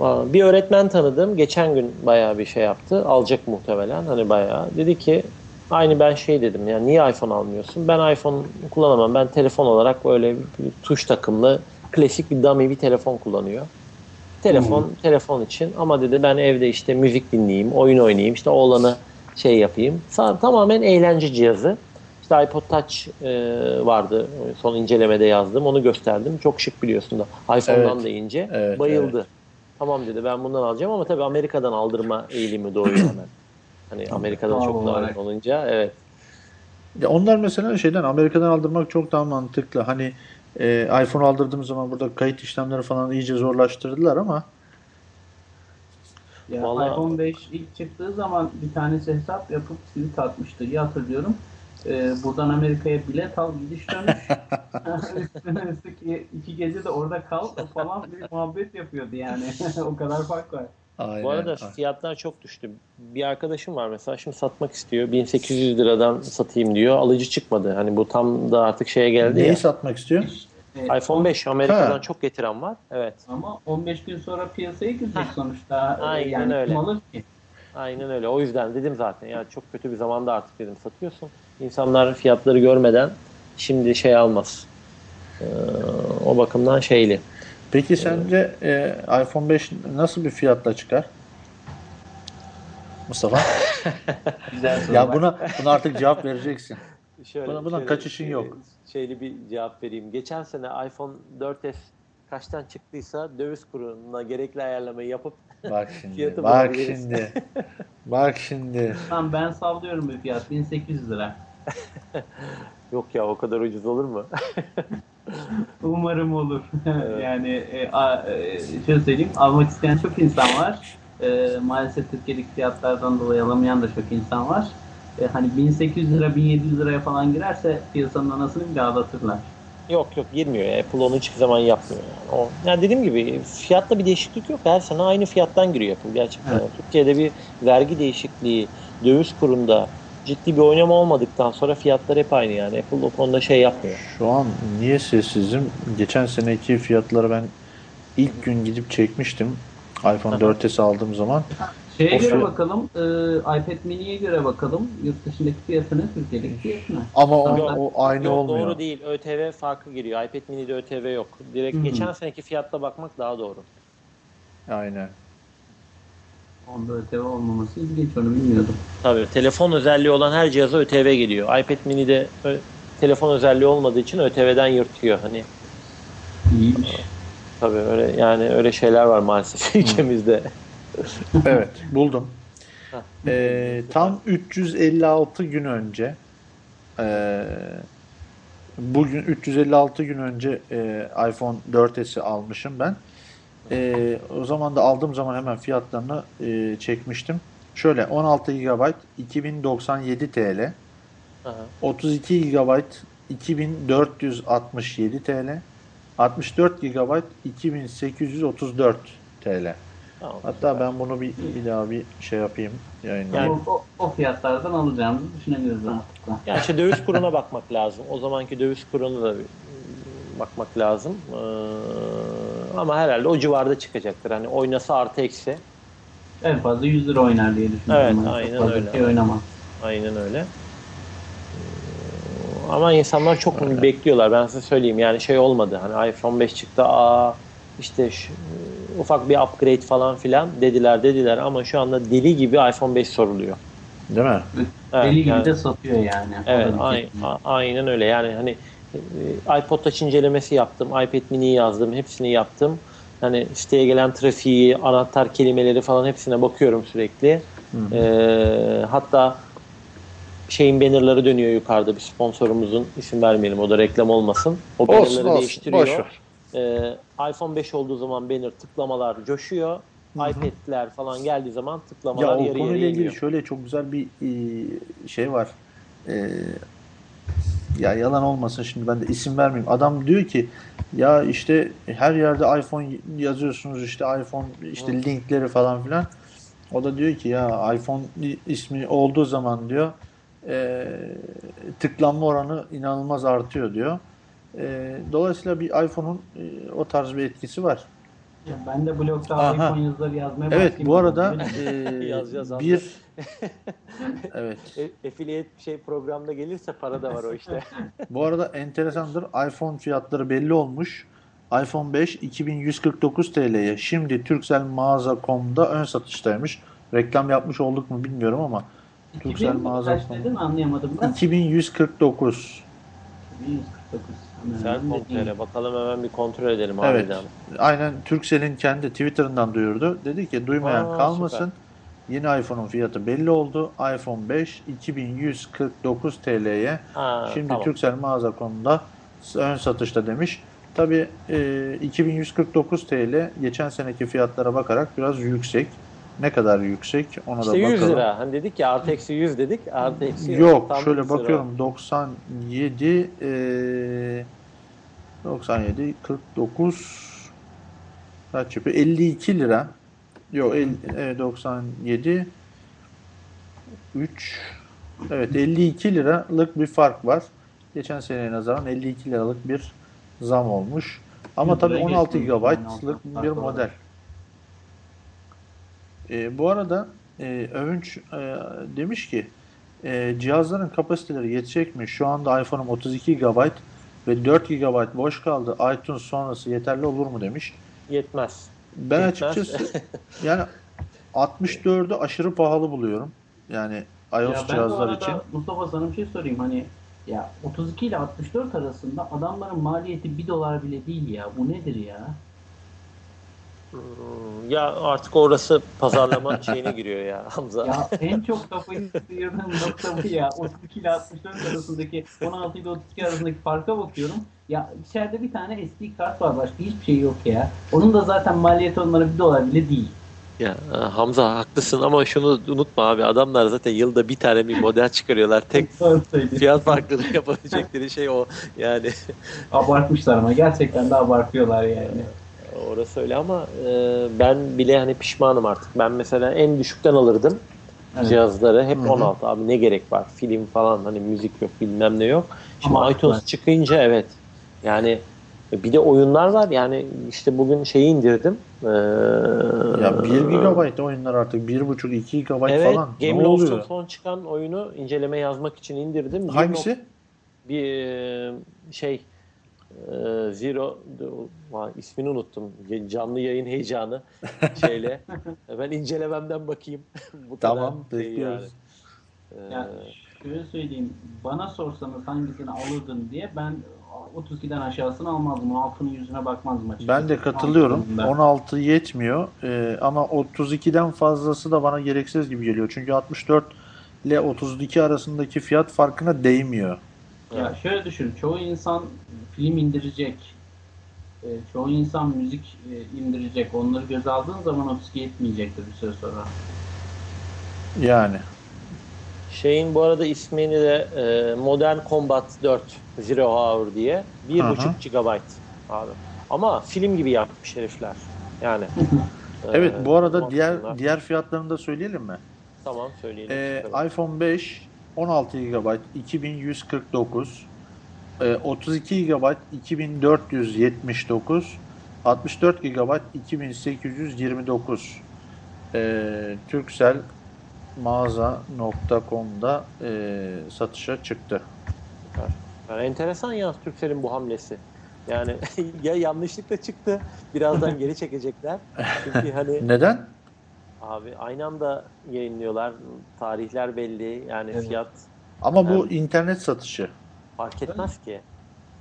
Bir öğretmen tanıdım. Geçen gün bayağı bir şey yaptı. Alacak muhtemelen. Hani bayağı. Dedi ki aynı ben şey dedim. Yani niye iPhone almıyorsun? Ben iPhone kullanamam. Ben telefon olarak böyle bir tuş takımlı klasik bir dummy bir telefon kullanıyor. Telefon telefon için ama dedi ben evde işte müzik dinleyeyim, oyun oynayayım, işte oğlanı şey yapayım. Tamamen eğlence cihazı. İşte iPod Touch e, vardı. Son incelemede yazdım. Onu gösterdim. Çok şık biliyorsun da. iPhone'dan Evet. da ince. Evet, Bayıldı. Tamam dedi ben bundan alacağım ama tabii Amerika'dan aldırma eğilimi doğuyor hemen. Hani Amerika'dan çok narin olunca evet. Ya onlar mesela şeyden Amerika'dan aldırmak çok daha mantıklı. Hani e, iPhone aldırdığım zaman burada kayıt işlemleri falan iyice zorlaştırdılar ama Ya Vallahi- iPhone 5 ilk çıktığı zaman bir tanesi hesap yapıp tweet atmıştı. İyi hatırlıyorum. Ee, buradan Amerika'ya bilet al gidiş dönüş. Üstüne üstlük iki, iki gece de orada kal falan bir muhabbet yapıyordu yani. o kadar fark var. Aynen. Bu arada aynen. fiyatlar çok düştü. Bir arkadaşım var mesela şimdi satmak istiyor. 1800 liradan satayım diyor. Alıcı çıkmadı. Hani bu tam da artık şeye geldi Neyi ya. satmak istiyor? İPhone 5 Amerika'dan Ha. çok getiren var. Evet. Ama 15 gün sonra piyasaya girecek sonuçta. Ee, Aynen yani öyle. kim alır ki? Aynen öyle. O yüzden dedim zaten. Ya çok kötü bir zamanda artık dedim satıyorsun. İnsanlar fiyatları görmeden şimdi şey almaz. Ee, o bakımdan şeyli. Peki sence e, iPhone 5 nasıl bir fiyatla çıkar? Mustafa? Güzel soru. ya buna buna artık cevap vereceksin. Şöyle, Buna- buna kaçışın yok. Şeyli bir cevap vereyim. Geçen sene iPhone 4S kaçtan çıktıysa döviz kuruna gerekli ayarlamayı yapıp Bak şimdi. Bak şimdi. Bak şimdi. Tamam ben sallıyorum bir fiyat. 1800 lira. yok ya o kadar ucuz olur mu? Umarım olur. yani e, a, e, şöyle söyleyeyim. Almak isteyen çok insan var. E, maalesef Türkiye'deki fiyatlardan dolayı alamayan da çok insan var. E, hani 1800 lira 1700 liraya falan girerse piyasanın anasını bile ağlatırlar. yok yok girmiyor. Apple onu hiçbir zaman yapmıyor. Yani. O, yani dediğim gibi fiyatta bir değişiklik yok. Her sene aynı fiyattan giriyor Apple gerçekten. Evet. Türkiye'de bir vergi değişikliği, döviz kurunda ciddi bir oynama olmadıktan sonra fiyatlar hep aynı yani. Apple o konuda şey yapmıyor. Şu an niye sessizim? Geçen seneki fiyatları ben ilk gün gidip çekmiştim. iPhone Aha. 4S aldığım zaman. Şeye O göre fiyat- bakalım. e, iPad mini'ye göre bakalım. Yurt dışındaki fiyatını, Türkiye'deki fiyatını. Ama o, o aynı Yok, olmuyor. Doğru değil. ÖTV farkı giriyor. iPad mini'de ÖTV yok. Direkt Hı hı. geçen seneki fiyatla bakmak daha doğru. Aynen. Onda öteve olmaması ilginç onu bilmiyordum. Tabii telefon özelliği olan her cihaza ÖTV geliyor. iPad mini'de ö- telefon özelliği olmadığı için ÖTV'den yırtıyor. Hani İyiymiş. tabii öyle yani öyle şeyler var maalesef ülkemizde. Evet buldum. Ee, tam 356 gün önce ee, bugün 356 gün önce ee, iPhone 4S'i almışım ben. Ee, o zaman da aldığım zaman hemen fiyatlarını ee, çekmiştim. Şöyle 16 GB 2097 TL, Aha. 32 GB 2467 TL, 64 GB 2834 TL. Tamam. Hatta ben bunu bir, bir daha bir şey yapayım yayınlayayım. Yani- o, o, o fiyatlardan alacağımızı düşünebiliriz rahatlıkla. Yani işte döviz kuruna bakmak lazım. O zamanki döviz kuruna da bir bakmak lazım. Ee, ama herhalde o civarda çıkacaktır. Hani oynasa artı eksi. En fazla 100 lira oynar diye düşünüyorum. Evet. Çok aynen fazla öyle. Şey oynamaz. Aynen öyle. Ama insanlar çok bekliyorlar. Ben size söyleyeyim. Yani şey olmadı. Hani iPhone 5 çıktı. Aa işte şu- ufak bir upgrade falan filan dediler dediler ama şu anda deli gibi iPhone 5 soruluyor. Değil mi? Evet, Deli gibi yani- de satıyor yani. Evet, da bir ay- şey. a- aynen öyle. Yani hani e, iPod Touch incelemesi yaptım, iPad Mini'yi yazdım, hepsini yaptım. Hani siteye gelen trafiği, anahtar kelimeleri falan hepsine bakıyorum sürekli. Ee, hatta şeyin bannerları dönüyor yukarıda bir sponsorumuzun isim vermeyelim o da reklam olmasın. O Olsun bannerları olsun. değiştiriyor. Boş ver. Ee, iPhone 5 olduğu zaman banner tıklamalar coşuyor. iPad'ler falan geldiği zaman Ya tıklamalar o yarı konuyla yarıya ilgili iniyor. şöyle çok güzel bir e, şey var. E, ya yalan olmasın şimdi ben de isim vermeyeyim. Adam diyor ki ya işte her yerde iPhone yazıyorsunuz işte iPhone işte linkleri falan filan. O da diyor ki ya iPhone ismi olduğu zaman diyor e, tıklanma oranı inanılmaz artıyor diyor. E, dolayısıyla bir iPhone'un e, o tarz bir etkisi var. Ya Ben de blogda Aha. iPhone yazıları yazmaya Evet bu arada e, Yaz, yaz, bir evet E, affiliate şey programda gelirse para da var o işte. Bu arada enteresandır. iPhone fiyatları belli olmuş. iPhone 5 2149 TL'ye. Şimdi Turkcell mağaza.com'da ön satıştaymış. Reklam yapmış olduk mu bilmiyorum ama 2000 Turkcell mi? mağaza Kaç dedin anlayamadım ben. 2149. 1149. Sen.com.tr bakalım hemen bir kontrol edelim Evet. harbiden. Aynen Turkcell'in kendi Twitter'ından duyurdu. Dedi ki duymayan Aa, kalmasın. Yeni iPhone'un fiyatı belli oldu. iPhone 5 2149 TL'ye. Ha, Şimdi tamam. Turkcell mağaza.com'da ön satışta demiş. Tabi 2149 TL geçen seneki fiyatlara bakarak biraz yüksek. Ne kadar yüksek ona İşte da 100 bakalım. lira. Hani dedik ya artı eksi 100 dedik. Artı eksi Yok tam şöyle 100 lira. bakıyorum 97 eee 97 49 kaç yapıyor? 52 lira. Yok evet, 97 3 Evet 52 liralık bir fark var. Geçen seneye nazaran 52 liralık bir zam olmuş. Ama tabii liraya 16 geçmiyor. GB'lık bir model. E, bu arada e, Övünç e, demiş ki e, cihazların kapasiteleri yetecek mi? Şu anda iPhone'um 32 GB ve 4 GB boş kaldı. iTunes sonrası yeterli olur mu demiş. Yetmez. Ben Yetmez. açıkçası yani 64'ü aşırı pahalı buluyorum. Yani iOS Ya cihazlar arada için. Mustafa sana bir şey sorayım hani ya 32 ile 64 arasında adamların maliyeti 1 dolar bile değil ya. Bu nedir ya? Hmm, Ya artık orası pazarlama şeyine giriyor ya Hamza. Ya en çok kafayı sıyırdığım nokta bu ya. 32 ile 64 arasındaki 16 ile 32 arasındaki farka bakıyorum. Ya içeride bir tane SD kart var başka hiçbir şey yok ya. Onun da zaten maliyeti onlara 1 dolar bile değil. Ya e, Hamza haklısın ama şunu unutma abi adamlar zaten yılda bir tane bir model çıkarıyorlar. Tek fiyat farklılığı yapabilecekleri şey o. Yani Abartmışlar ama gerçekten de abartıyorlar yani. orası öyle ama e, ben bile hani pişmanım artık. Ben mesela en düşükten alırdım Evet. cihazları. Hep Hı hı. 16 abi ne gerek var? Film falan hani müzik yok bilmem ne yok. Şimdi Ama iTunes haklı. çıkınca evet. Yani bir de oyunlar var. Yani işte bugün şeyi indirdim. Ee, Ya 1 GB oyunlar artık 1.5-2 GB Evet, falan. Game oluyor? son çıkan oyunu inceleme yazmak için indirdim. Hangisi? Bir e, şey e, Zero ismini unuttum. Canlı yayın heyecanı şeyle. ben incelememden bakayım. Bu Tamam şey bekliyoruz. yani. Ya Ee, şöyle söyleyeyim. Bana sorsanız hangisini alırdın diye ben 32'den aşağısını almazdım. 6'nın yüzüne bakmazdım açıkçası. Ben de katılıyorum. Ben. 16 yetmiyor. Ee, ama 32'den fazlası da bana gereksiz gibi geliyor. Çünkü 64 ile 32 arasındaki fiyat farkına değmiyor. Ya şöyle düşün. Çoğu insan film indirecek. Ee, çoğu insan müzik e, indirecek. Onları göze aldığın zaman 32 yetmeyecektir bir süre sonra. Yani. Şeyin bu arada ismini de e, Modern Combat 4 Zero Hour diye 1.5 GB abi. Ama film gibi yapmış herifler. Yani. Evet e, bu arada diğer diğer fiyatlarını da söyleyelim mi? Tamam söyleyelim. Ee, iPhone 5 16 GB 2149 ee, 32 GB 2479 64 GB 2829 ee, Turkcell mağaza.com'da ee, satışa çıktı. Yani enteresan ya Türkcell'in bu hamlesi. Yani ya yanlışlıkla çıktı, birazdan geri çekecekler. Çünkü hani Neden? abi aynı anda yayınlıyorlar, tarihler belli, yani Evet. fiyat Ama bu Evet. internet satışı. fark etmez ki.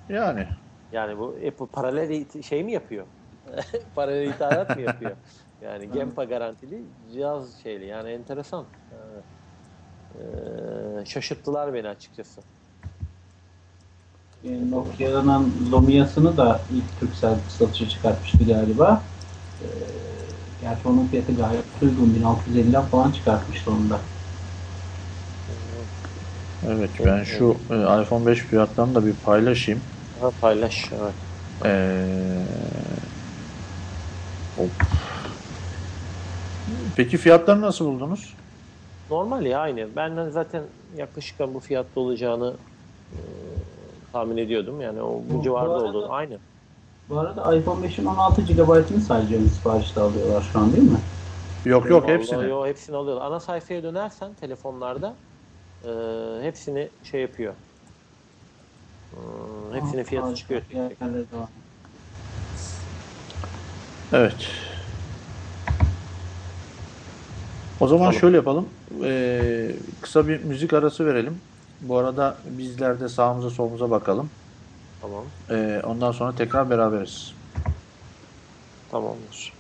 Yani Yani bu Apple paralel şey mi yapıyor? paralel ithalat mı yapıyor? Yani Gempa garantili cihaz şeyli yani enteresan. Yani, eee, şaşırttılar beni açıkçası. E, Nokia'nın Lumia'sını da ilk Turkcell satışa çıkartmıştı galiba. E, gerçi onun fiyatı gayet uygun. 1650'den falan çıkartmıştı onu da. evet ben şu ee, iPhone 5 fiyatlarını da bir paylaşayım. Ha, paylaş. Evet. Ee, hop. Peki fiyatları nasıl buldunuz? Normal ya aynı. Ben de zaten yaklaşık bu fiyatta olacağını eee, tahmin ediyordum. Yani o bu Bu- civarda arada- oldu. Aynı. Bu arada iPhone 5'in 16 GB'ını sadece siparişte alıyorlar şu an değil mi? Yok yok hepsini. Yo, hepsini alıyorlar. Ana sayfaya dönersen telefonlarda eee, hepsini şey yapıyor. Hmm, hepsinin fiyatı çıkıyor. Evet. O zaman Tamam. şöyle yapalım. Ee, kısa bir müzik arası verelim. Bu arada bizler de sağımıza solumuza bakalım. Tamam. Ee, ondan sonra tekrar beraberiz. Tamamdır.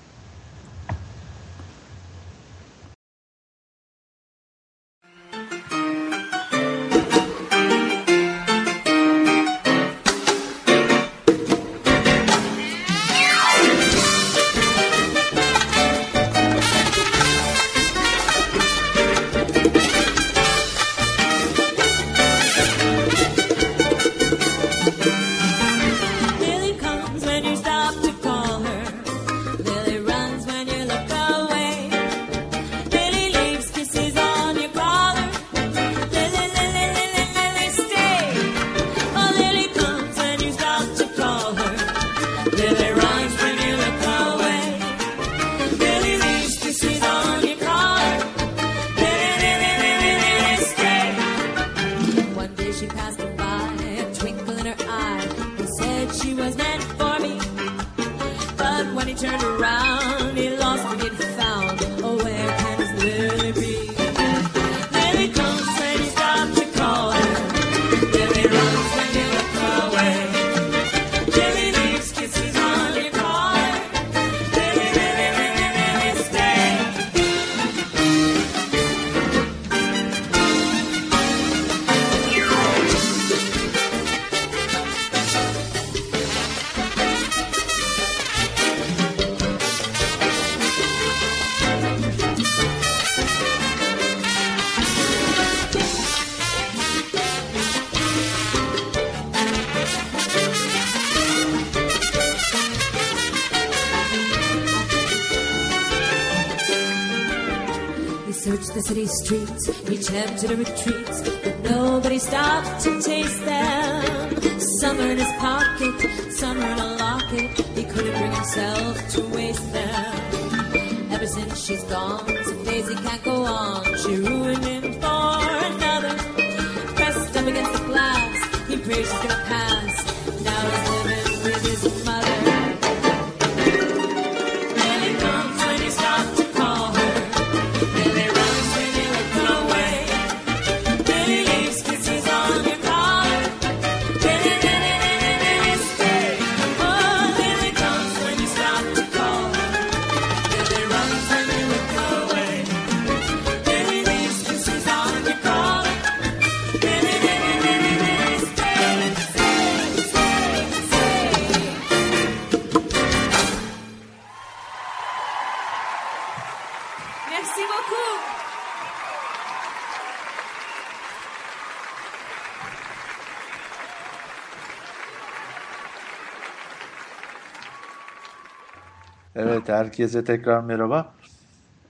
Herkese tekrar merhaba.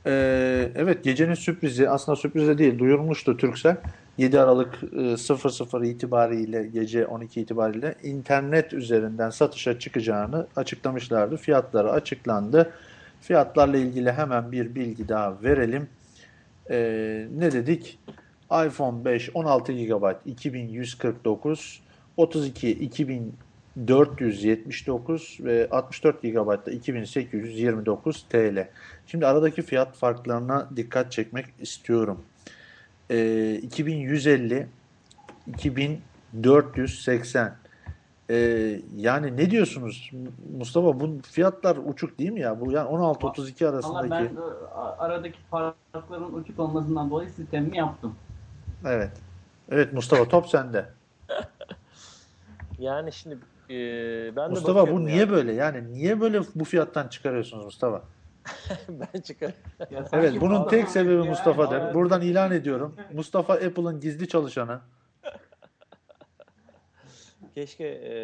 Ee, evet, gecenin sürprizi aslında sürpriz de değil, duyurmuştu Türksel. 7 Aralık e, 00 itibariyle, gece 12 itibariyle internet üzerinden satışa çıkacağını açıklamışlardı. Fiyatları açıklandı. Fiyatlarla ilgili hemen bir bilgi daha verelim. Ee, ne dedik? iPhone 5 16 GB 2149, 32 2479 ve 64 GB da 2829 TL. Şimdi aradaki fiyat farklarına dikkat çekmek istiyorum. Ee, 2150 2480 Ee, yani ne diyorsunuz Mustafa bu fiyatlar uçuk değil mi ya? Bu yani 16-32 Valla arasındaki ben e, aradaki farkların uçuk olmasından dolayı sistemimi yaptım. Evet. Evet Mustafa top sende. Yani şimdi e, ben de Mustafa bu bakıyorum niye ya. böyle? Yani niye böyle bu fiyattan çıkarıyorsunuz Mustafa? ben çıkar. Ya Evet bunun tek sebebi ya. Mustafa'dır. Buradan ilan ediyorum. Mustafa Apple'ın gizli çalışanı. Keşke e,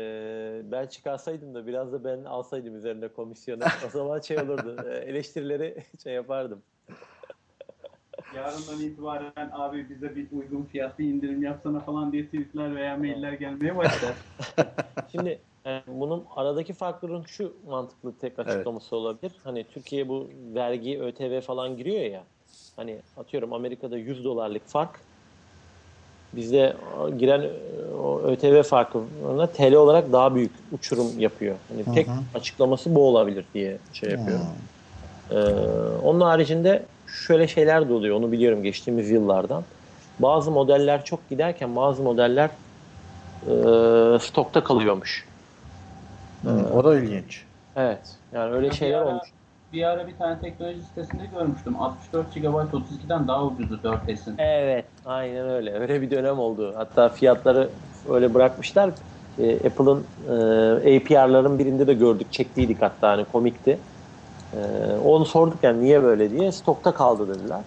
ben çıkarsaydım da biraz da ben alsaydım üzerine komisyonu. O zaman şey olurdu. eleştirileri şey yapardım. Yarından itibaren abi bize bir uygun fiyatlı indirim yapsana falan diye tweetler veya mailler gelmeye başlar. Şimdi e, bunun aradaki farkların şu mantıklı tek açıklaması olabilir. Hani Türkiye bu vergi, ÖTV falan giriyor ya. Hani atıyorum Amerika'da 100 dolarlık fark bizde giren e, o ÖTV farkına TL olarak daha büyük uçurum yapıyor. Hani tek açıklaması bu olabilir diye şey yapıyorum. Ee, onun haricinde şöyle şeyler de oluyor. Onu biliyorum geçtiğimiz yıllardan. Bazı modeller çok giderken bazı modeller e, stokta kalıyormuş. Hı, o da ilginç. Evet. Yani öyle Bir şeyler ara- olmuş. Bir ara bir tane teknoloji sitesinde görmüştüm. 64 GB 32'den daha ucuzu 4S'in. Evet, aynen öyle. Öyle bir dönem oldu. Hatta fiyatları öyle bırakmışlar. E, Apple'ın e, APR'ların birinde de gördük, çektiydik hatta hani komikti. E, onu sorduk yani niye böyle diye. Stokta kaldı dediler.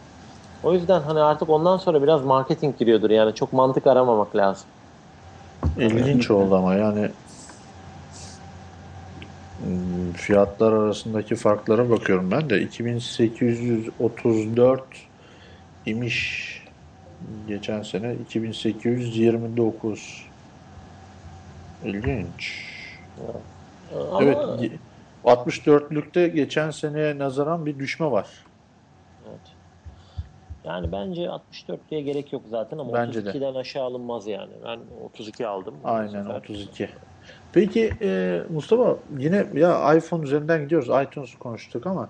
O yüzden hani artık ondan sonra biraz marketing giriyordur yani çok mantık aramamak lazım. İlginç oldu ama yani hmm, fiyatlar arasındaki farklara bakıyorum ben de 2834 imiş geçen sene 2829 İlginç. Ama Evet 64'lükte geçen seneye nazaran bir düşme var. Evet. Yani bence 64 diye gerek yok zaten ama Bence de. 32'den aşağı alınmaz yani. Ben 32 aldım. Aynen sefer. 32. Peki e, Mustafa yine ya iPhone üzerinden gidiyoruz. iTunes'u konuştuk ama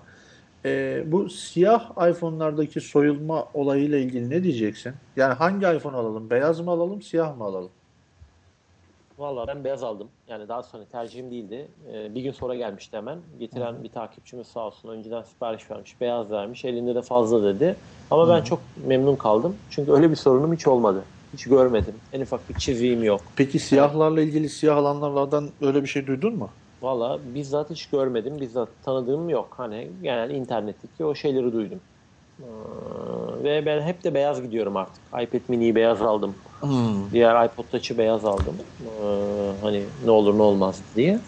e, bu siyah iPhone'lardaki soyulma olayıyla ilgili ne diyeceksin? Yani hangi iPhone alalım? Beyaz mı alalım, siyah mı alalım? Valla ben beyaz aldım. Yani daha sonra tercihim değildi. Ee, bir gün sonra gelmişti hemen. Getiren bir takipçimiz sağ olsun önceden sipariş vermiş. Beyaz vermiş. Elinde de fazla dedi. Ama ben çok memnun kaldım. Çünkü öyle bir sorunum hiç olmadı. Hiç görmedim. En ufak bir çiziğim yok. Peki siyahlarla ilgili siyah alanlardan öyle bir şey duydun mu? Valla bizzat hiç görmedim. Bizzat tanıdığım yok. Hani genel internetteki o şeyleri duydum. Ee, ve ben hep de beyaz gidiyorum artık. iPad mini'yi beyaz aldım. Diğer iPod Touch'ı beyaz aldım. Ee, hani ne olur ne olmaz diye.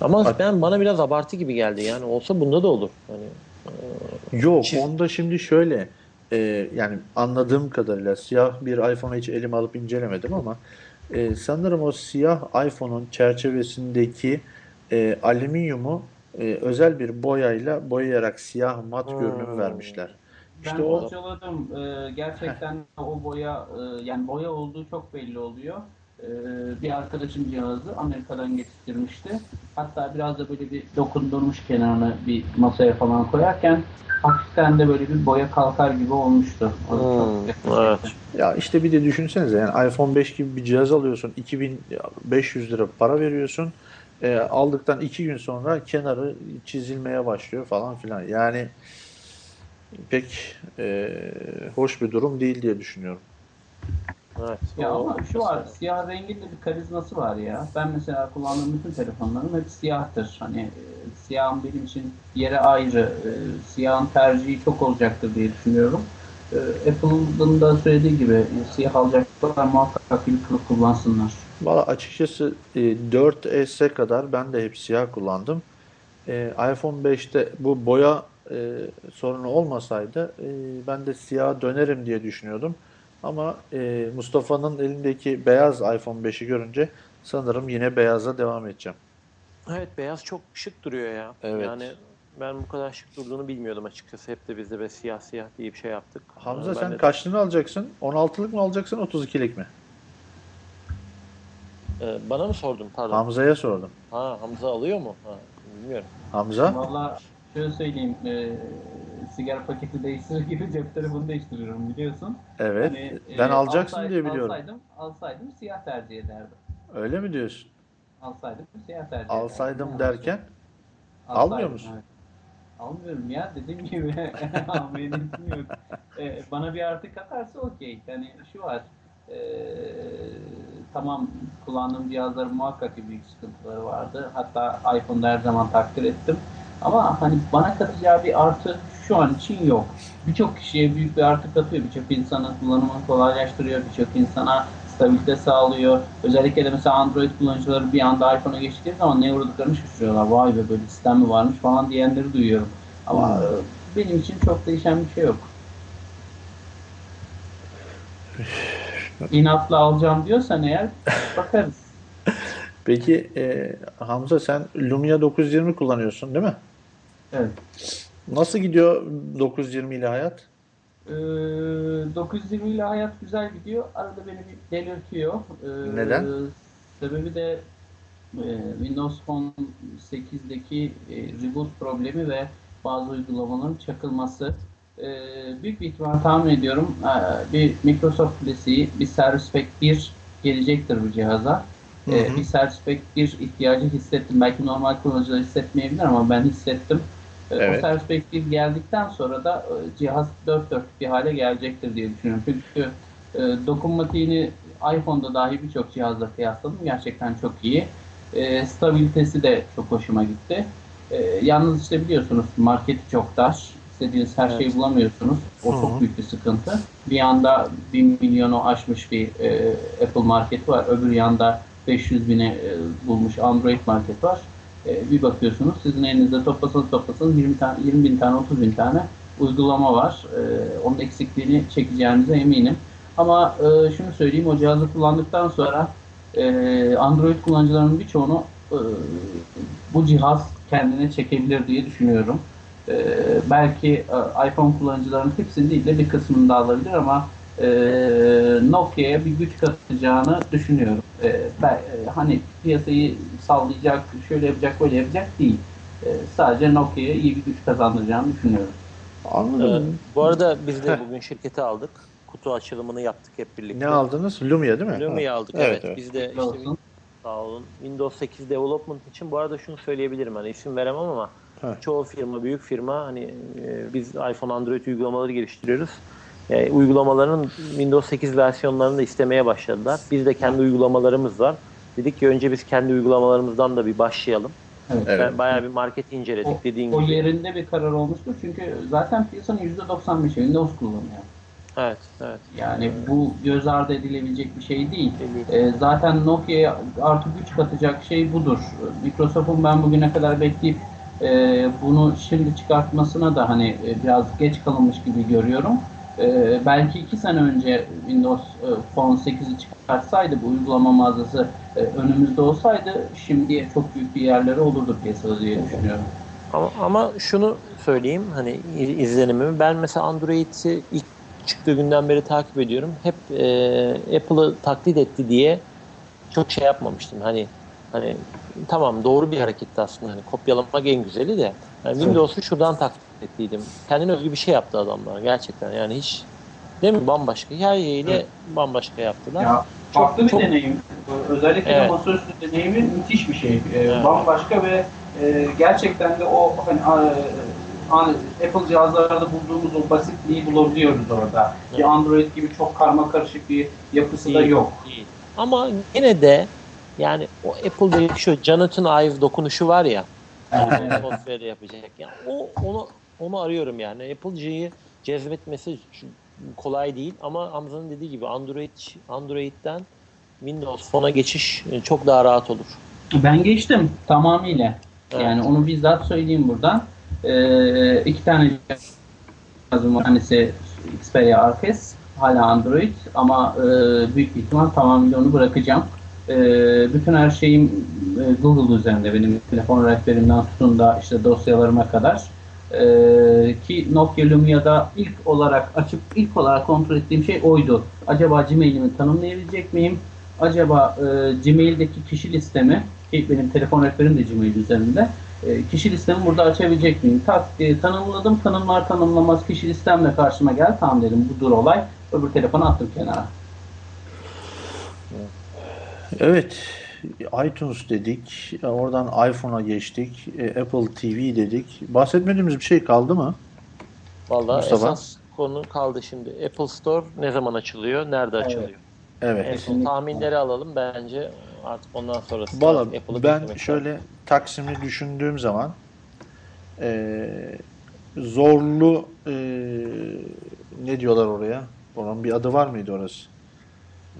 Ama Bak- ben bana biraz abartı gibi geldi. Yani olsa bunda da olur. Hani Yok, Çiz- onda şimdi şöyle e, yani anladığım kadarıyla siyah bir iPhone'u hiç elime alıp incelemedim ama e, sanırım o siyah iPhone'un çerçevesindeki e, alüminyumu e, özel bir boyayla boyayarak siyah mat Hmm. görünümü vermişler. Ben İşte o kurcaladım. Ee, gerçekten o boya e, yani boya olduğu çok belli oluyor. Ee, bir arkadaşım cihazı Amerika'dan getirmişti. Hatta biraz da böyle bir dokundurmuş kenarına bir masaya falan koyarken hafiften de böyle bir boya kalkar gibi olmuştu. O Hmm, evet. ya işte bir de düşünsenize yani iPhone 5 gibi bir cihaz alıyorsun 2500 lira para veriyorsun E, aldıktan iki gün sonra kenarı çizilmeye başlıyor falan filan yani pek e, hoş bir durum değil diye düşünüyorum. Evet. Ya O- ama şu var, siyah rengin de bir karizması var ya. Ben mesela kullandığım bütün telefonlarım hep siyahtır. Hani e, siyahın benim için yere ayrı, e, siyahın tercihi çok olacaktır diye düşünüyorum. E, Apple'ın da söylediği gibi e, siyah alacaklar muhakkak bir kılıf kullansınlar. Valla açıkçası e, 4S'e kadar ben de hep siyah kullandım. E, iPhone 5'te bu boya e, sorunu olmasaydı e, ben de siyah dönerim diye düşünüyordum. Ama e, Mustafa'nın elindeki beyaz iPhone 5'i görünce sanırım yine beyaza devam edeceğim. Evet beyaz çok şık duruyor ya. Evet. Yani ben bu kadar şık durduğunu bilmiyordum açıkçası. Hep de biz de be siyah siyah diye bir şey yaptık. Hamza ben sen de- kaçlığını alacaksın? 16'lık mı alacaksın 32'lik mi? Ee, bana mı sordun? Pardon. Hamza'ya sordum. Ha Hamza alıyor mu? Ha, bilmiyorum. Hamza? Valla şöyle söyleyeyim, e, sigara paketi değiştirir gibi cep telefonu değiştiriyorum biliyorsun. Evet. Hani, e, Ben alacaksın alsay- diye biliyorum. Alsaydım, alsaydım siyah tercih ederdim. Öyle mi diyorsun? Alsaydım siyah tercih ederdim. Alsaydım Yani derken alsaydım, almıyor musun? evet. Almıyorum ya dediğim gibi almaya niyetim yok. Ee, bana bir artı katarsa okey. Yani şu var. ee, tamam kullandığım cihazların muhakkak ki büyük sıkıntıları vardı. Hatta iPhone'da her zaman takdir ettim. Ama hani bana katacağı bir artı şu an için yok. Birçok kişiye büyük bir artı katıyor. Birçok insanın kullanımını kolaylaştırıyor. Birçok insana stabilite sağlıyor. Özellikle de mesela Android kullanıcıları bir anda iPhone'a geçtikleri zaman ne uğradıklarını şaşırıyorlar. Vay be böyle sistem mi varmış falan diyenleri duyuyorum. Ama e, benim için çok değişen bir şey yok. İnatla alacağım diyorsan eğer bakarız. Peki e, Hamza sen Lumia 920 kullanıyorsun değil mi? Evet. Nasıl gidiyor 920 ile hayat? Ee, 920 ile hayat güzel gidiyor. Arada beni bir delirtiyor. Ee, Neden? Sebebi de e, Windows Phone 8'deki e, reboot problemi ve bazı uygulamaların çakılması. Ee, büyük bir ihtimal tahmin ediyorum e, bir Microsoft klasiği, bir Service Pack 1 gelecektir bu cihaza. E, bir 1 ihtiyacı hissettim. Belki normal kullanıcılar hissetmeyebilir ama ben hissettim. E, Evet. O 1 geldikten sonra da e, cihaz dört dörtlük bir hale gelecektir diye düşünüyorum. Çünkü e, dokunmatiğini iPhone'da dahi birçok cihazla kıyasladım. Gerçekten çok iyi. E, stabilitesi de çok hoşuma gitti. E, yalnız işte biliyorsunuz marketi çok dar. İstediğiniz her şeyi bulamıyorsunuz. O çok büyük bir sıkıntı. Bir yanda 1 milyonu aşmış bir e, Apple marketi var. Öbür yanda 500 bine e, bulmuş Android market var. E, bir bakıyorsunuz sizin elinizde toplasanız toplasanız 20, tane, 20 bin tane 30 bin tane uygulama var. E, onun eksikliğini çekeceğinize eminim. Ama e, şunu söyleyeyim o cihazı kullandıktan sonra e, Android kullanıcılarının birçoğunu e, bu cihaz kendine çekebilir diye düşünüyorum. E, belki e, iPhone kullanıcılarının hepsini değil de bir kısmını da alabilir ama e, Nokia'ya bir güç katacağını düşünüyorum. E, ben, e, hani piyasayı sallayacak, şöyle yapacak, böyle yapacak değil. E, sadece Nokia'ya iyi bir güç kazandıracağını düşünüyorum. Anladım. Ee, bu arada biz de bugün şirketi aldık. Kutu açılımını yaptık hep birlikte. Ne aldınız? Lumia değil mi? Lumia'yı Ha. aldık Evet, evet. evet. Biz de işte Olsun. sağ olun. Windows 8 development için bu arada şunu söyleyebilirim hani isim veremem ama Ha. çoğu firma büyük firma hani e, biz iPhone Android uygulamaları geliştiriyoruz. E, uygulamaların Windows 8 versiyonlarını da istemeye başladılar. Biz de kendi uygulamalarımız var. Dedik ki önce biz kendi uygulamalarımızdan da bir başlayalım. Evet. Evet. Ben bayağı bir market inceledik O, dediğin o gibi. yerinde bir karar olmuştur. Çünkü zaten piyasanın %95'i Windows kullanıyor. Evet, evet. Yani bu göz ardı edilebilecek bir şey değil. Ee, zaten Nokia'ya artı güç katacak şey budur. Microsoft'un ben bugüne kadar bekleyip e, bunu şimdi çıkartmasına da hani e, biraz geç kalınmış gibi görüyorum. E, belki iki sene önce Windows e, Phone 8'i çıkartsaydı bu uygulama mağazası e, önümüzde olsaydı şimdiye çok büyük bir yerleri olurdu piyasada diye düşünüyorum. Ama, ama şunu söyleyeyim hani iz- izlenimimi ben mesela Android'i ilk çıktığı günden beri takip ediyorum. Hep e, Apple'ı taklit etti diye çok şey yapmamıştım. Hani hani tamam doğru bir hareketti aslında. Hani kopyalamak en güzeli de. Yani Windows'u şuradan taklit ettiydim. Kendine özgü bir şey yaptı adamlar gerçekten. Yani hiç değil mi? Bambaşka hikayeyle bambaşka yaptılar. Ya Çok- farklı bir çok- deneyim. Özellikle Evet. masaüstü deneyimi müthiş bir şey. Ee, Evet. Bambaşka ve e, gerçekten de o hani a- a- Apple cihazlarda bulduğumuz o basitliği bulabiliyoruz orada. Evet. Bir Android gibi çok karma karışık bir yapısı da Değil, yok. değil. Ama yine de yani o Apple'daki şu Jonathan Ive dokunuşu var ya software'de yapacak. Yani o onu onu arıyorum yani. Apple'cıyı cezbetmesi kolay değil ama Hamza'nın dediği gibi Android Android'den Windows Phone'a geçiş e, çok daha rahat olur. Ben geçtim tamamıyla. Evet. Yani onu bizzat söyleyeyim buradan. Ee, iki tane cihazım var. Tanesi Xperia Arces, hala Android ama e, büyük bir ihtimal tamamıyla onu bırakacağım. E, bütün her şeyim e, Google üzerinde benim telefon rehberimden tutun da işte dosyalarıma kadar. E, ki Nokia Lumia'da ilk olarak açıp ilk olarak kontrol ettiğim şey oydu. Acaba Gmail'imi tanımlayabilecek miyim? Acaba e, Gmail'deki kişi listemi ki benim telefon rehberim de Gmail üzerinde e, kişi listemi burada açabilecek miyim? Tak, e, tanımladım, tanımlar tanımlamaz kişi listemle karşıma gel. Tamam dedim budur olay. Öbür telefonu attım kenara. Evet. iTunes dedik. Oradan iPhone'a geçtik. e, Apple TV dedik. Bahsetmediğimiz bir şey kaldı mı? Vallahi Mustafa? esas konu kaldı şimdi. Apple Store ne zaman açılıyor? Nerede açılıyor? Evet. En son tahminleri alalım bence artık ondan sonrası. Valla Apple'ı ben şöyle Taksim'i düşündüğüm zaman e, zorlu e, ne diyorlar oraya? Onun bir adı var mıydı orası?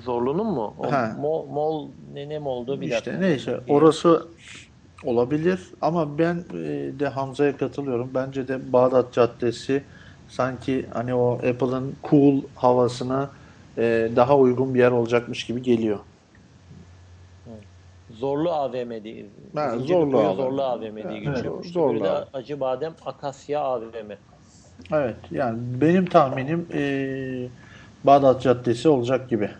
Zorlu'nun mu? O Ha. mol, mol ne ne mi oldu bir İşte dakika. neyse orası olabilir ama ben e, de Hamza'ya katılıyorum. Bence de Bağdat Caddesi sanki hani o Apple'ın cool havasına e, daha uygun bir yer olacakmış gibi geliyor. Zorlu AVM diye. Ha, Zorlu AVM. Zorlu AVM diye Evet, geçiyor. İşte Zorlu bir de. Acı Badem Akasya AVM. Evet yani benim tahminim e, Bağdat Caddesi olacak gibi.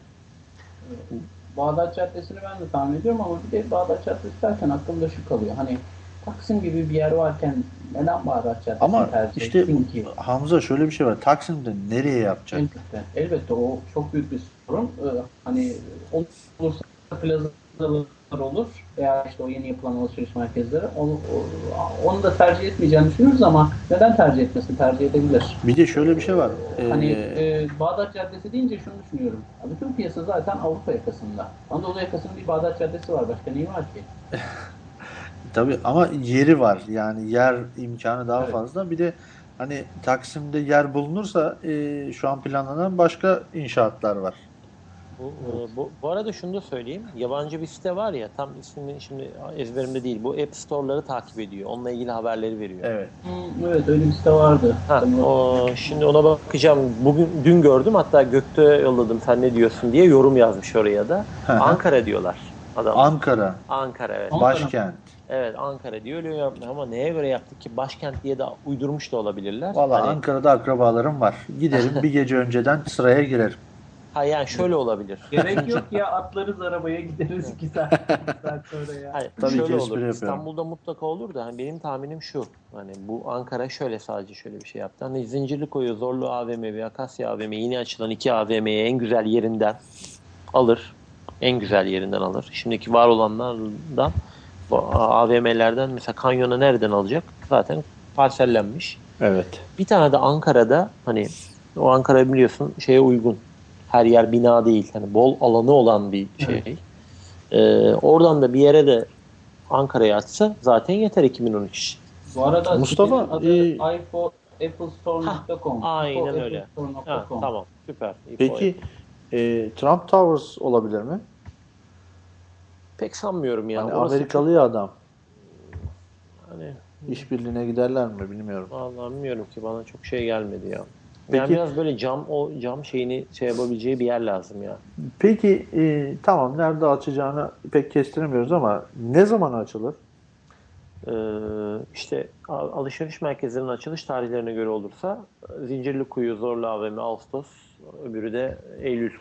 Bağdat Caddesi'ni ben de tahmin ediyorum ama bir de Bağdat Caddesi derken aklımda şu kalıyor. Hani Taksim gibi bir yer varken neden Bağdat Caddesi'ni Ama tercih işte etsin ki? Hamza şöyle bir şey var. Taksim'de nereye yapacak? Elbette. Elbette o çok büyük bir sorun. Ee, hani olursa plazalı olur veya işte o yeni yapılan alışveriş merkezleri onu, onu da tercih etmeyeceğini düşünürüz ama neden tercih etmesin? Tercih edebilir. Bir de şöyle bir şey var. Ee, Hani e, Bağdat Caddesi deyince şunu düşünüyorum. Bütün piyasa zaten Avrupa yakasında. Anadolu yakasının bir Bağdat Caddesi var. Başka neyi var ki? Tabii ama yeri var. Yani yer imkanı daha Evet. fazla. Bir de hani Taksim'de yer bulunursa e, şu an planlanan başka inşaatlar var. Bu, e, bu, bu arada şunu da söyleyeyim. Yabancı bir site var ya tam ismini şimdi ezberimde değil. Bu App Store'ları takip ediyor. Onunla ilgili haberleri veriyor. Evet. Hmm, evet öyle bir site vardı. Ha, o, şimdi ona bakacağım. Bugün dün gördüm hatta Gökte yolladım sen ne diyorsun diye yorum yazmış oraya da. Ankara diyorlar adam. Ankara, Ankara evet. Başkent. Evet Ankara diyor öyle ama neye göre yaptık ki başkent diye de uydurmuş da olabilirler. Valla Hani- Ankara'da akrabalarım var. Giderim bir gece önceden sıraya girerim. Ha yani şöyle olabilir. Gerek yok ya atlarız arabaya gideriz 2 saat, iki saat sonra ya. Hayır, Tabii ki şöyle espri olur. yapıyorum. İstanbul'da mutlaka olur da hani benim tahminim şu. Hani bu Ankara şöyle sadece şöyle bir şey yaptı. Hani zincirli koyu Zorlu AVM ve Akasya AVM yeni açılan iki AVM'ye en güzel yerinden alır. En güzel yerinden alır. Şimdiki var olanlardan bu AVM'lerden mesela kanyona nereden alacak? Zaten parsellenmiş. Evet. Bir tane de Ankara'da hani o Ankara biliyorsun şeye uygun. Her yer bina değil. Hani bol alanı olan bir şey. Ee, oradan da bir yere de Ankara'ya açsa zaten yeter 2013. Bu arada Mustafa, sitenin adı e- iPhone, applestore.com. aynen Apple öyle. Ha, tamam süper. Peki e, Trump Towers olabilir mi? Pek sanmıyorum ya. Hani Amerikalı ya adam. Hani, İşbirliğine giderler mi bilmiyorum. vallahi bilmiyorum ki bana çok şey gelmedi ya. Peki- Yani biraz böyle cam o cam şeyini şey yapabileceği bir yer lazım ya. Peki e, tamam nerede açacağını pek kestiremiyoruz ama ne zaman açılır? Ee, işte alışveriş merkezlerinin açılış tarihlerine göre olursa Zincirlikuyu, Zorlu AVM, Ağustos, öbürü de Eylül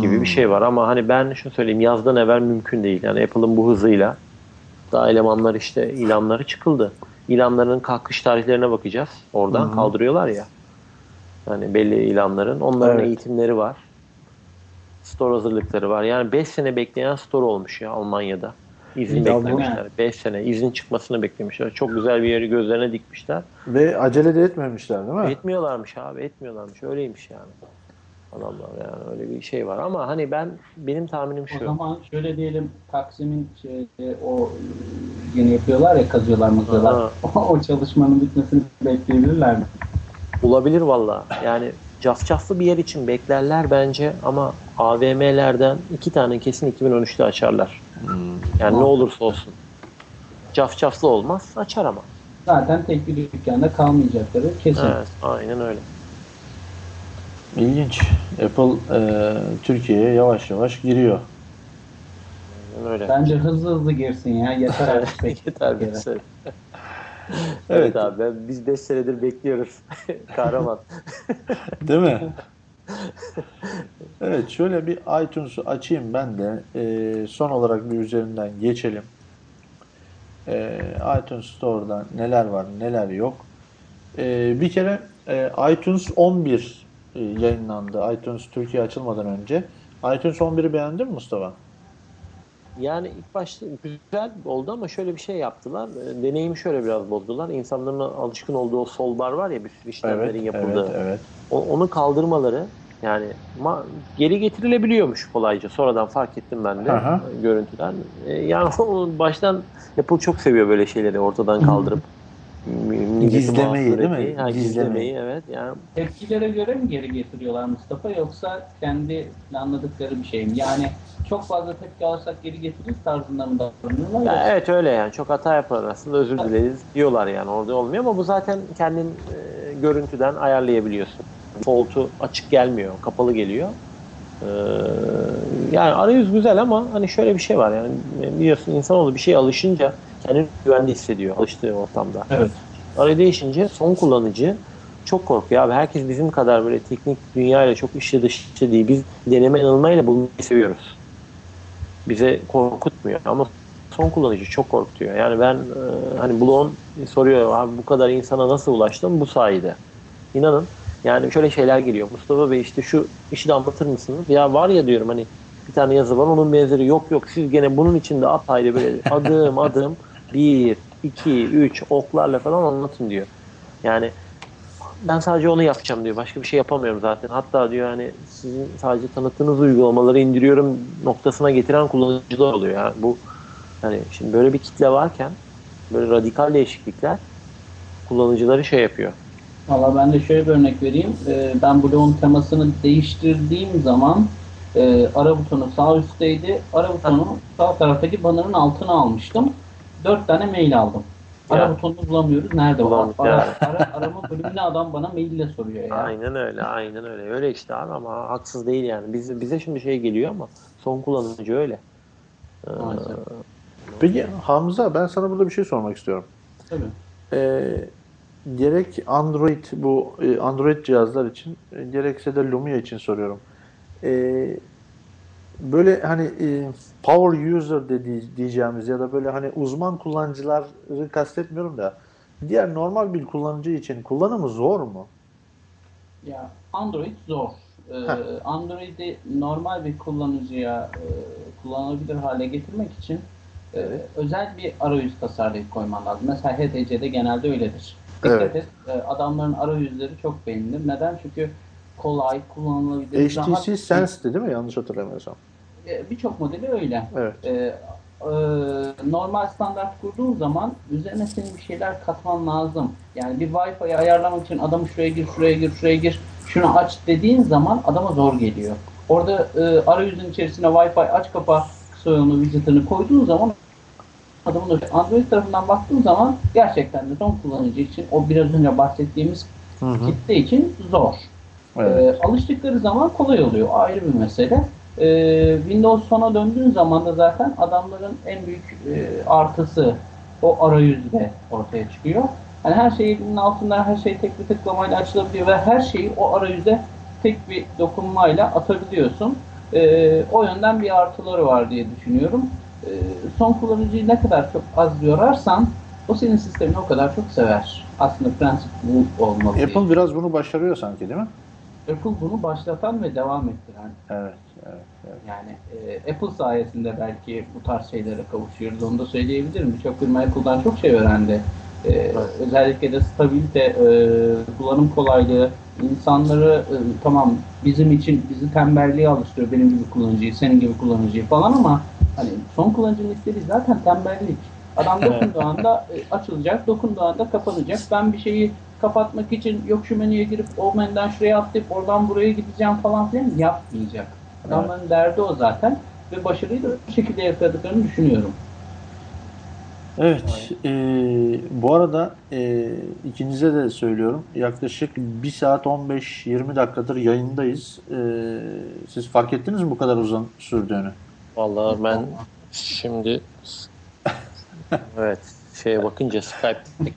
gibi bir şey var. Ama hani ben şunu söyleyeyim yazdan evvel mümkün değil. Yani Apple'ın bu hızıyla daha elemanlar işte ilanları çıkıldı. İlanların kalkış tarihlerine bakacağız. Oradan kaldırıyorlar ya. Yani belli ilanların. Onların Evet. eğitimleri var. Store hazırlıkları var. Yani 5 sene bekleyen store olmuş ya Almanya'da. İzin Ya beklemişler. 5 sene izin çıkmasını beklemişler. Çok güzel bir yeri gözlerine dikmişler. Ve acele de etmemişler değil mi? Etmiyorlarmış abi etmiyorlarmış. Öyleymiş yani. Adamlar yani öyle bir şey var ama hani ben benim tahminim O şu. zaman şöyle diyelim Taksim'in şey, o yeni yapıyorlar ya kazıyorlar mızralar. O çalışmanın bitmesini bekleyebilirler mi? Olabilir valla. Yani cafcaflı bir yer için beklerler bence ama AVM'lerden iki tane kesin 2013'te açarlar. Yani ne olursa olsun. Cafcaflı olmaz açar ama. Zaten tek bir dükkanda kalmayacakları kesin. Evet aynen öyle. İlginç. Apple e, Türkiye'ye yavaş yavaş giriyor. Aynen öyle. Bence hızlı hızlı girsin ya. Yeter artık. Yeter bir şey. Evet. Abi ben- biz 5 senedir bekliyoruz. Kahraman. Değil mi? evet şöyle bir iTunes'u açayım ben de. E, son olarak bir üzerinden geçelim. E, iTunes Store'da neler var neler yok. E, bir kere e, iTunes 11 e, yayınlandı. iTunes Türkiye açılmadan önce. iTunes 11'i beğendin mi Mustafa? Yani ilk başta güzel oldu ama şöyle bir şey yaptılar. E, Deneyimi şöyle biraz bozdular. İnsanların alışkın olduğu o sol bar var ya bir sürü işlemlerin yapıldığı. evet, evet. O- onu kaldırmaları yani ma- geri getirilebiliyormuş kolayca. Sonradan fark ettim ben de Aha. görüntüden. E, yani baştan Apple çok seviyor böyle şeyleri ortadan kaldırıp Gizlemeyi, değil mi? Ha, Gizlemeyi. gizlemeyi evet. Yani Tepkilere göre mi geri getiriyorlar Mustafa yoksa kendi planladıkları bir şey mi? Yani çok fazla tepki alırsak geri getiririz tarzında mı davranıyorlar? Ya evet öyle yani çok hata yapar aslında özür dileriz diyorlar yani orada olmuyor ama bu zaten kendin e, görüntüden ayarlayabiliyorsun. Folt'u açık gelmiyor, kapalı geliyor. Ee, yani arayüz güzel ama hani şöyle bir şey var yani biliyorsun insanoğlu bir şeye alışınca kendini güvende hissediyor alıştığı ortamda. Evet. Arayı değişince son kullanıcı çok korkuyor abi. Herkes bizim kadar böyle teknik dünyayla çok işe dışı değil. Biz deneme yanılmayla bulmayı seviyoruz. Bize korkutmuyor ama son kullanıcı çok korkutuyor. Yani ben e, hani Blon soruyor abi bu kadar insana nasıl ulaştım? Bu sayede. İnanın yani şöyle şeyler geliyor. Mustafa Bey işte şu işi de anlatır mısınız? Ya var ya diyorum hani bir tane yazı var onun benzeri yok yok siz gene bunun içinde apayrı böyle adım adım bir iki üç oklarla falan anlatın diyor. Yani ben sadece onu yapacağım diyor. Başka bir şey yapamıyorum zaten. Hatta diyor hani sizin sadece tanıttığınız uygulamaları indiriyorum noktasına getiren kullanıcılar oluyor. Yani bu hani şimdi böyle bir kitle varken böyle radikal değişiklikler kullanıcıları şey yapıyor. Valla ben de şöyle bir örnek vereyim. Ee, ben bloğun temasını değiştirdiğim zaman e, ara butonu sağ üstteydi. Ara butonu sağ taraftaki bannerın altına almıştım. Dört tane mail aldım. Ara Ya. butonunu bulamıyoruz. Nerede o? Bulamıyoruz, Ara, ara, arama bölümüne adam bana maille soruyor ya. Aynen öyle, aynen öyle. Öyle işte abi ama haksız değil yani. Biz, bize şimdi şey geliyor ama son kullanıcı öyle. Ee. Peki Hamza ben sana burada bir şey sormak istiyorum. Tabii. Ee, gerek Android bu e, Android cihazlar için gerekse de Lumia için soruyorum. Ee, böyle hani e, power user dediği diyeceğimiz ya da böyle hani uzman kullanıcıları kastetmiyorum da diğer normal bir kullanıcı için kullanımı zor mu? Ya Android zor. Ee. Android'i normal bir kullanıcıya e, kullanılabilir hale getirmek için e, özel bir arayüz tasarlayıp koyman lazım. Mesela HTC'de genelde öyledir. Dikkat Evet. et, e, adamların arayüzleri çok beğenilir. Neden? Çünkü kolay, kullanılabilir. rahat- HTC Sense'di değil mi? Yanlış hatırlamıyorsam. E, Birçok modeli öyle. Evet. Ee, e, normal standart kurduğun zaman üzerine senin bir şeyler katman lazım. Yani bir Wi-Fi'yi ayarlamak için adamı şuraya gir, şuraya gir, şuraya gir, şunu aç dediğin zaman adama zor geliyor. Orada e, arayüzün içerisine Wi-Fi aç kapa kısa yolunu widget'ını koyduğun zaman adamın da- Android tarafından baktığın zaman gerçekten de son kullanıcı için o biraz önce bahsettiğimiz kitle için zor. Evet. Ee, alıştıkları zaman kolay oluyor. Ayrı bir mesele. Ee, Windows sona döndüğün zaman da zaten adamların en büyük e, artısı o arayüzde ortaya çıkıyor. Yani her şeyin altından her şey tek bir tıklamayla açılabiliyor ve her şeyi o arayüze tek bir dokunmayla atabiliyorsun. Ee, o yönden bir artıları var diye düşünüyorum. Ee, son kullanıcıyı ne kadar çok az yorarsan o senin sistemini o kadar çok sever. Aslında prensip bu olmalı. diye Apple biraz bunu başarıyor sanki değil mi? Apple bunu başlatan ve devam ettiren Evet. Evet, evet. yani e, Apple sayesinde belki bu tarz şeylere kavuşuyoruz. Onu da söyleyebilirim. Birçok firma Apple'dan çok şey öğrendi. E, Özellikle de stabilite, e, kullanım kolaylığı, insanları e, tamam bizim için bizi tembelliğe alıştırıyor benim gibi kullanıcıyı, senin gibi kullanıcıyı falan ama hani son kullanıcının istediği zaten tembellik. Adam dokunduğu anda e, açılacak, dokunduğu anda kapanacak. Ben bir şeyi kapatmak için yok şu menüye girip o menüden şuraya atlayıp oradan buraya gideceğim falan filan yapmayacak. Adamların derdi o zaten ve başarıyı da bu şekilde yakaladıklarını düşünüyorum. Evet. e, bu arada e, ikinize de söylüyorum. Yaklaşık 1 saat 15-20 dakikadır yayındayız. E, siz fark ettiniz mi bu kadar uzun sürdüğünü? Vallahi ben şimdi evet şeye bakınca Skype'deki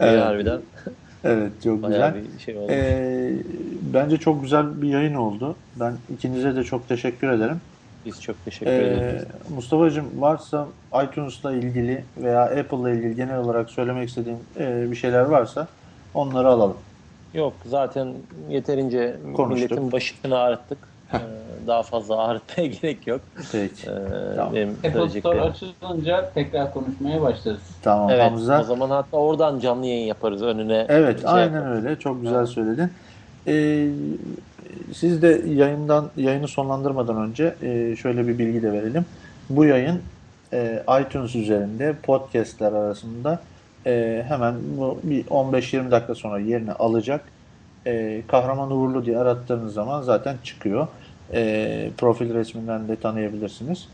Evet. harbiden Evet çok bayağı güzel. bir şey oldu. E, bence çok güzel bir yayın oldu. Ben ikinize de çok teşekkür ederim. Biz çok teşekkür E, ederiz. Mustafa'cığım varsa iTunes'la ilgili veya Apple'la ilgili genel olarak söylemek istediğin e, bir şeyler varsa onları alalım. Yok zaten yeterince Konuştuk. milletin başını ağrıttık. Ee, Daha fazla ağrıtmaya gerek yok. Peki. Ee, Tamam. Benim Apple Store söyleyeceklerim. açılınca tekrar konuşmaya başlarız. Tamam Evet, Hamza. o zaman hatta oradan canlı yayın yaparız önüne. Evet, şey aynen yaparız. öyle. Çok güzel söyledin. Ee, siz de yayından yayını sonlandırmadan önce e, şöyle bir bilgi de verelim. Bu yayın e, iTunes üzerinde podcastler arasında e, hemen bu bir 15-20 dakika sonra yerini alacak. E, Kahraman Uğurlu diye arattığınız zaman zaten çıkıyor. E, profil resminden de tanıyabilirsiniz.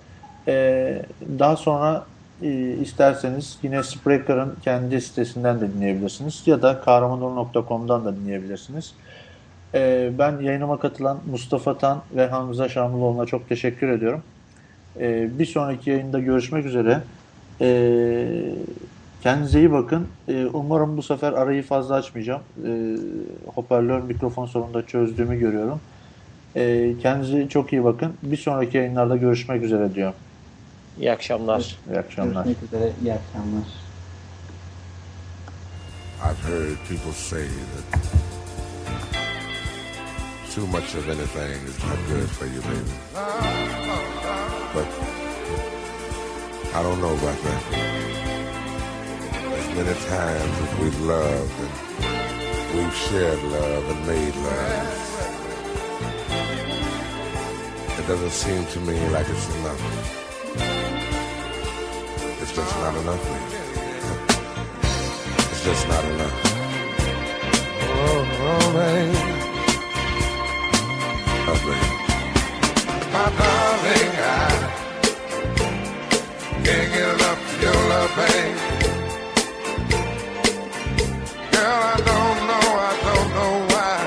E, daha sonra e, isterseniz yine Spreaker'ın kendi sitesinden de dinleyebilirsiniz ya da kahramanur.com'dan da dinleyebilirsiniz. E, ben yayınıma katılan Mustafa Tan ve Hamza Şamlıoğlu'na çok teşekkür ediyorum. E, bir sonraki yayında görüşmek üzere. E, kendinize iyi bakın. E, umarım bu sefer arayı fazla açmayacağım. E, hoparlör mikrofon sorununda çözdüğümü görüyorum. E, kendinize çok iyi bakın. Bir sonraki yayınlarda görüşmek üzere diyorum. İyi akşamlar. İyi akşamlar. Görüşmek üzere. İyi akşamlar. I've heard people say that too much of anything is not good for you, baby. but I don't know about that. As many times as we've loved and we've shared love and made love, doesn't seem to me like it's enough. It's just not enough. baby. It's just not enough. Oh, oh, baby. Oh, baby. My darling, I can't get enough of your love, babe. Girl, I don't know, I don't know why.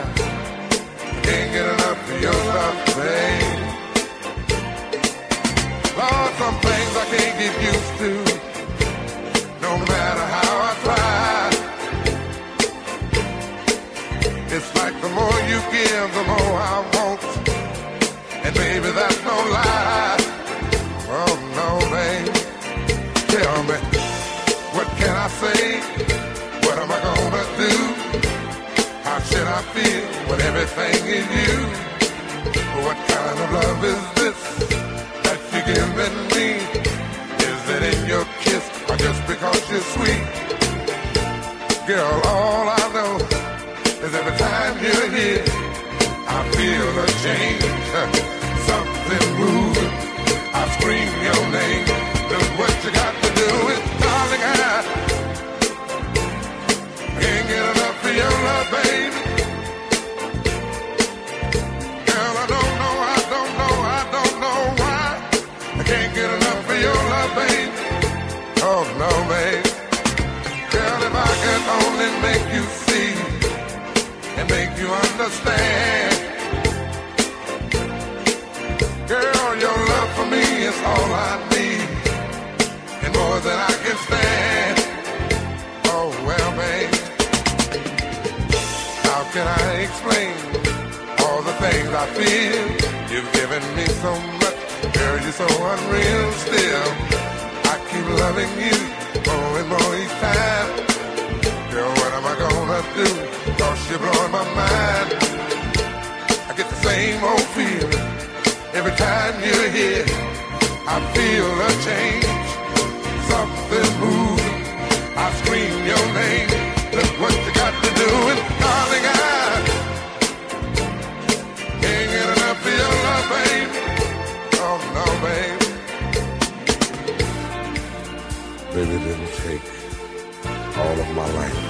Can't get enough of your love, babe. Get used to. No matter how I try. It's like the more you give, the more I want. And baby, that's no lie. Oh no, babe. Tell me, what can I say? What am I gonna do? How should I feel when everything is you? What kind of love is this change, something moving. I scream your name. Look what you got to do is, darling, I can't get enough of your love, baby. Girl, I don't know, I don't know, I don't know why. I can't get enough of your love, baby. Oh no, babe. Girl, if I could only make you see and make you understand. Is all I need, and more than I can stand. Oh well, babe, how can I explain all the things I feel? You've given me so much, girl, you're so unreal. Still, I keep loving you more and more each time. Girl, what am I gonna do? Cause you're blowing my mind. I get the same old feeling every time you're here. I feel a change, something moving. I scream your name. Look what you got to do, and darling, I can't get enough of your love, babe. Oh no. Baby, it didn't take all of my life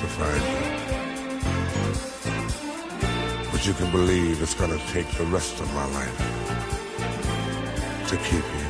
to find you. But you can believe it's gonna take the rest of my life to keep you.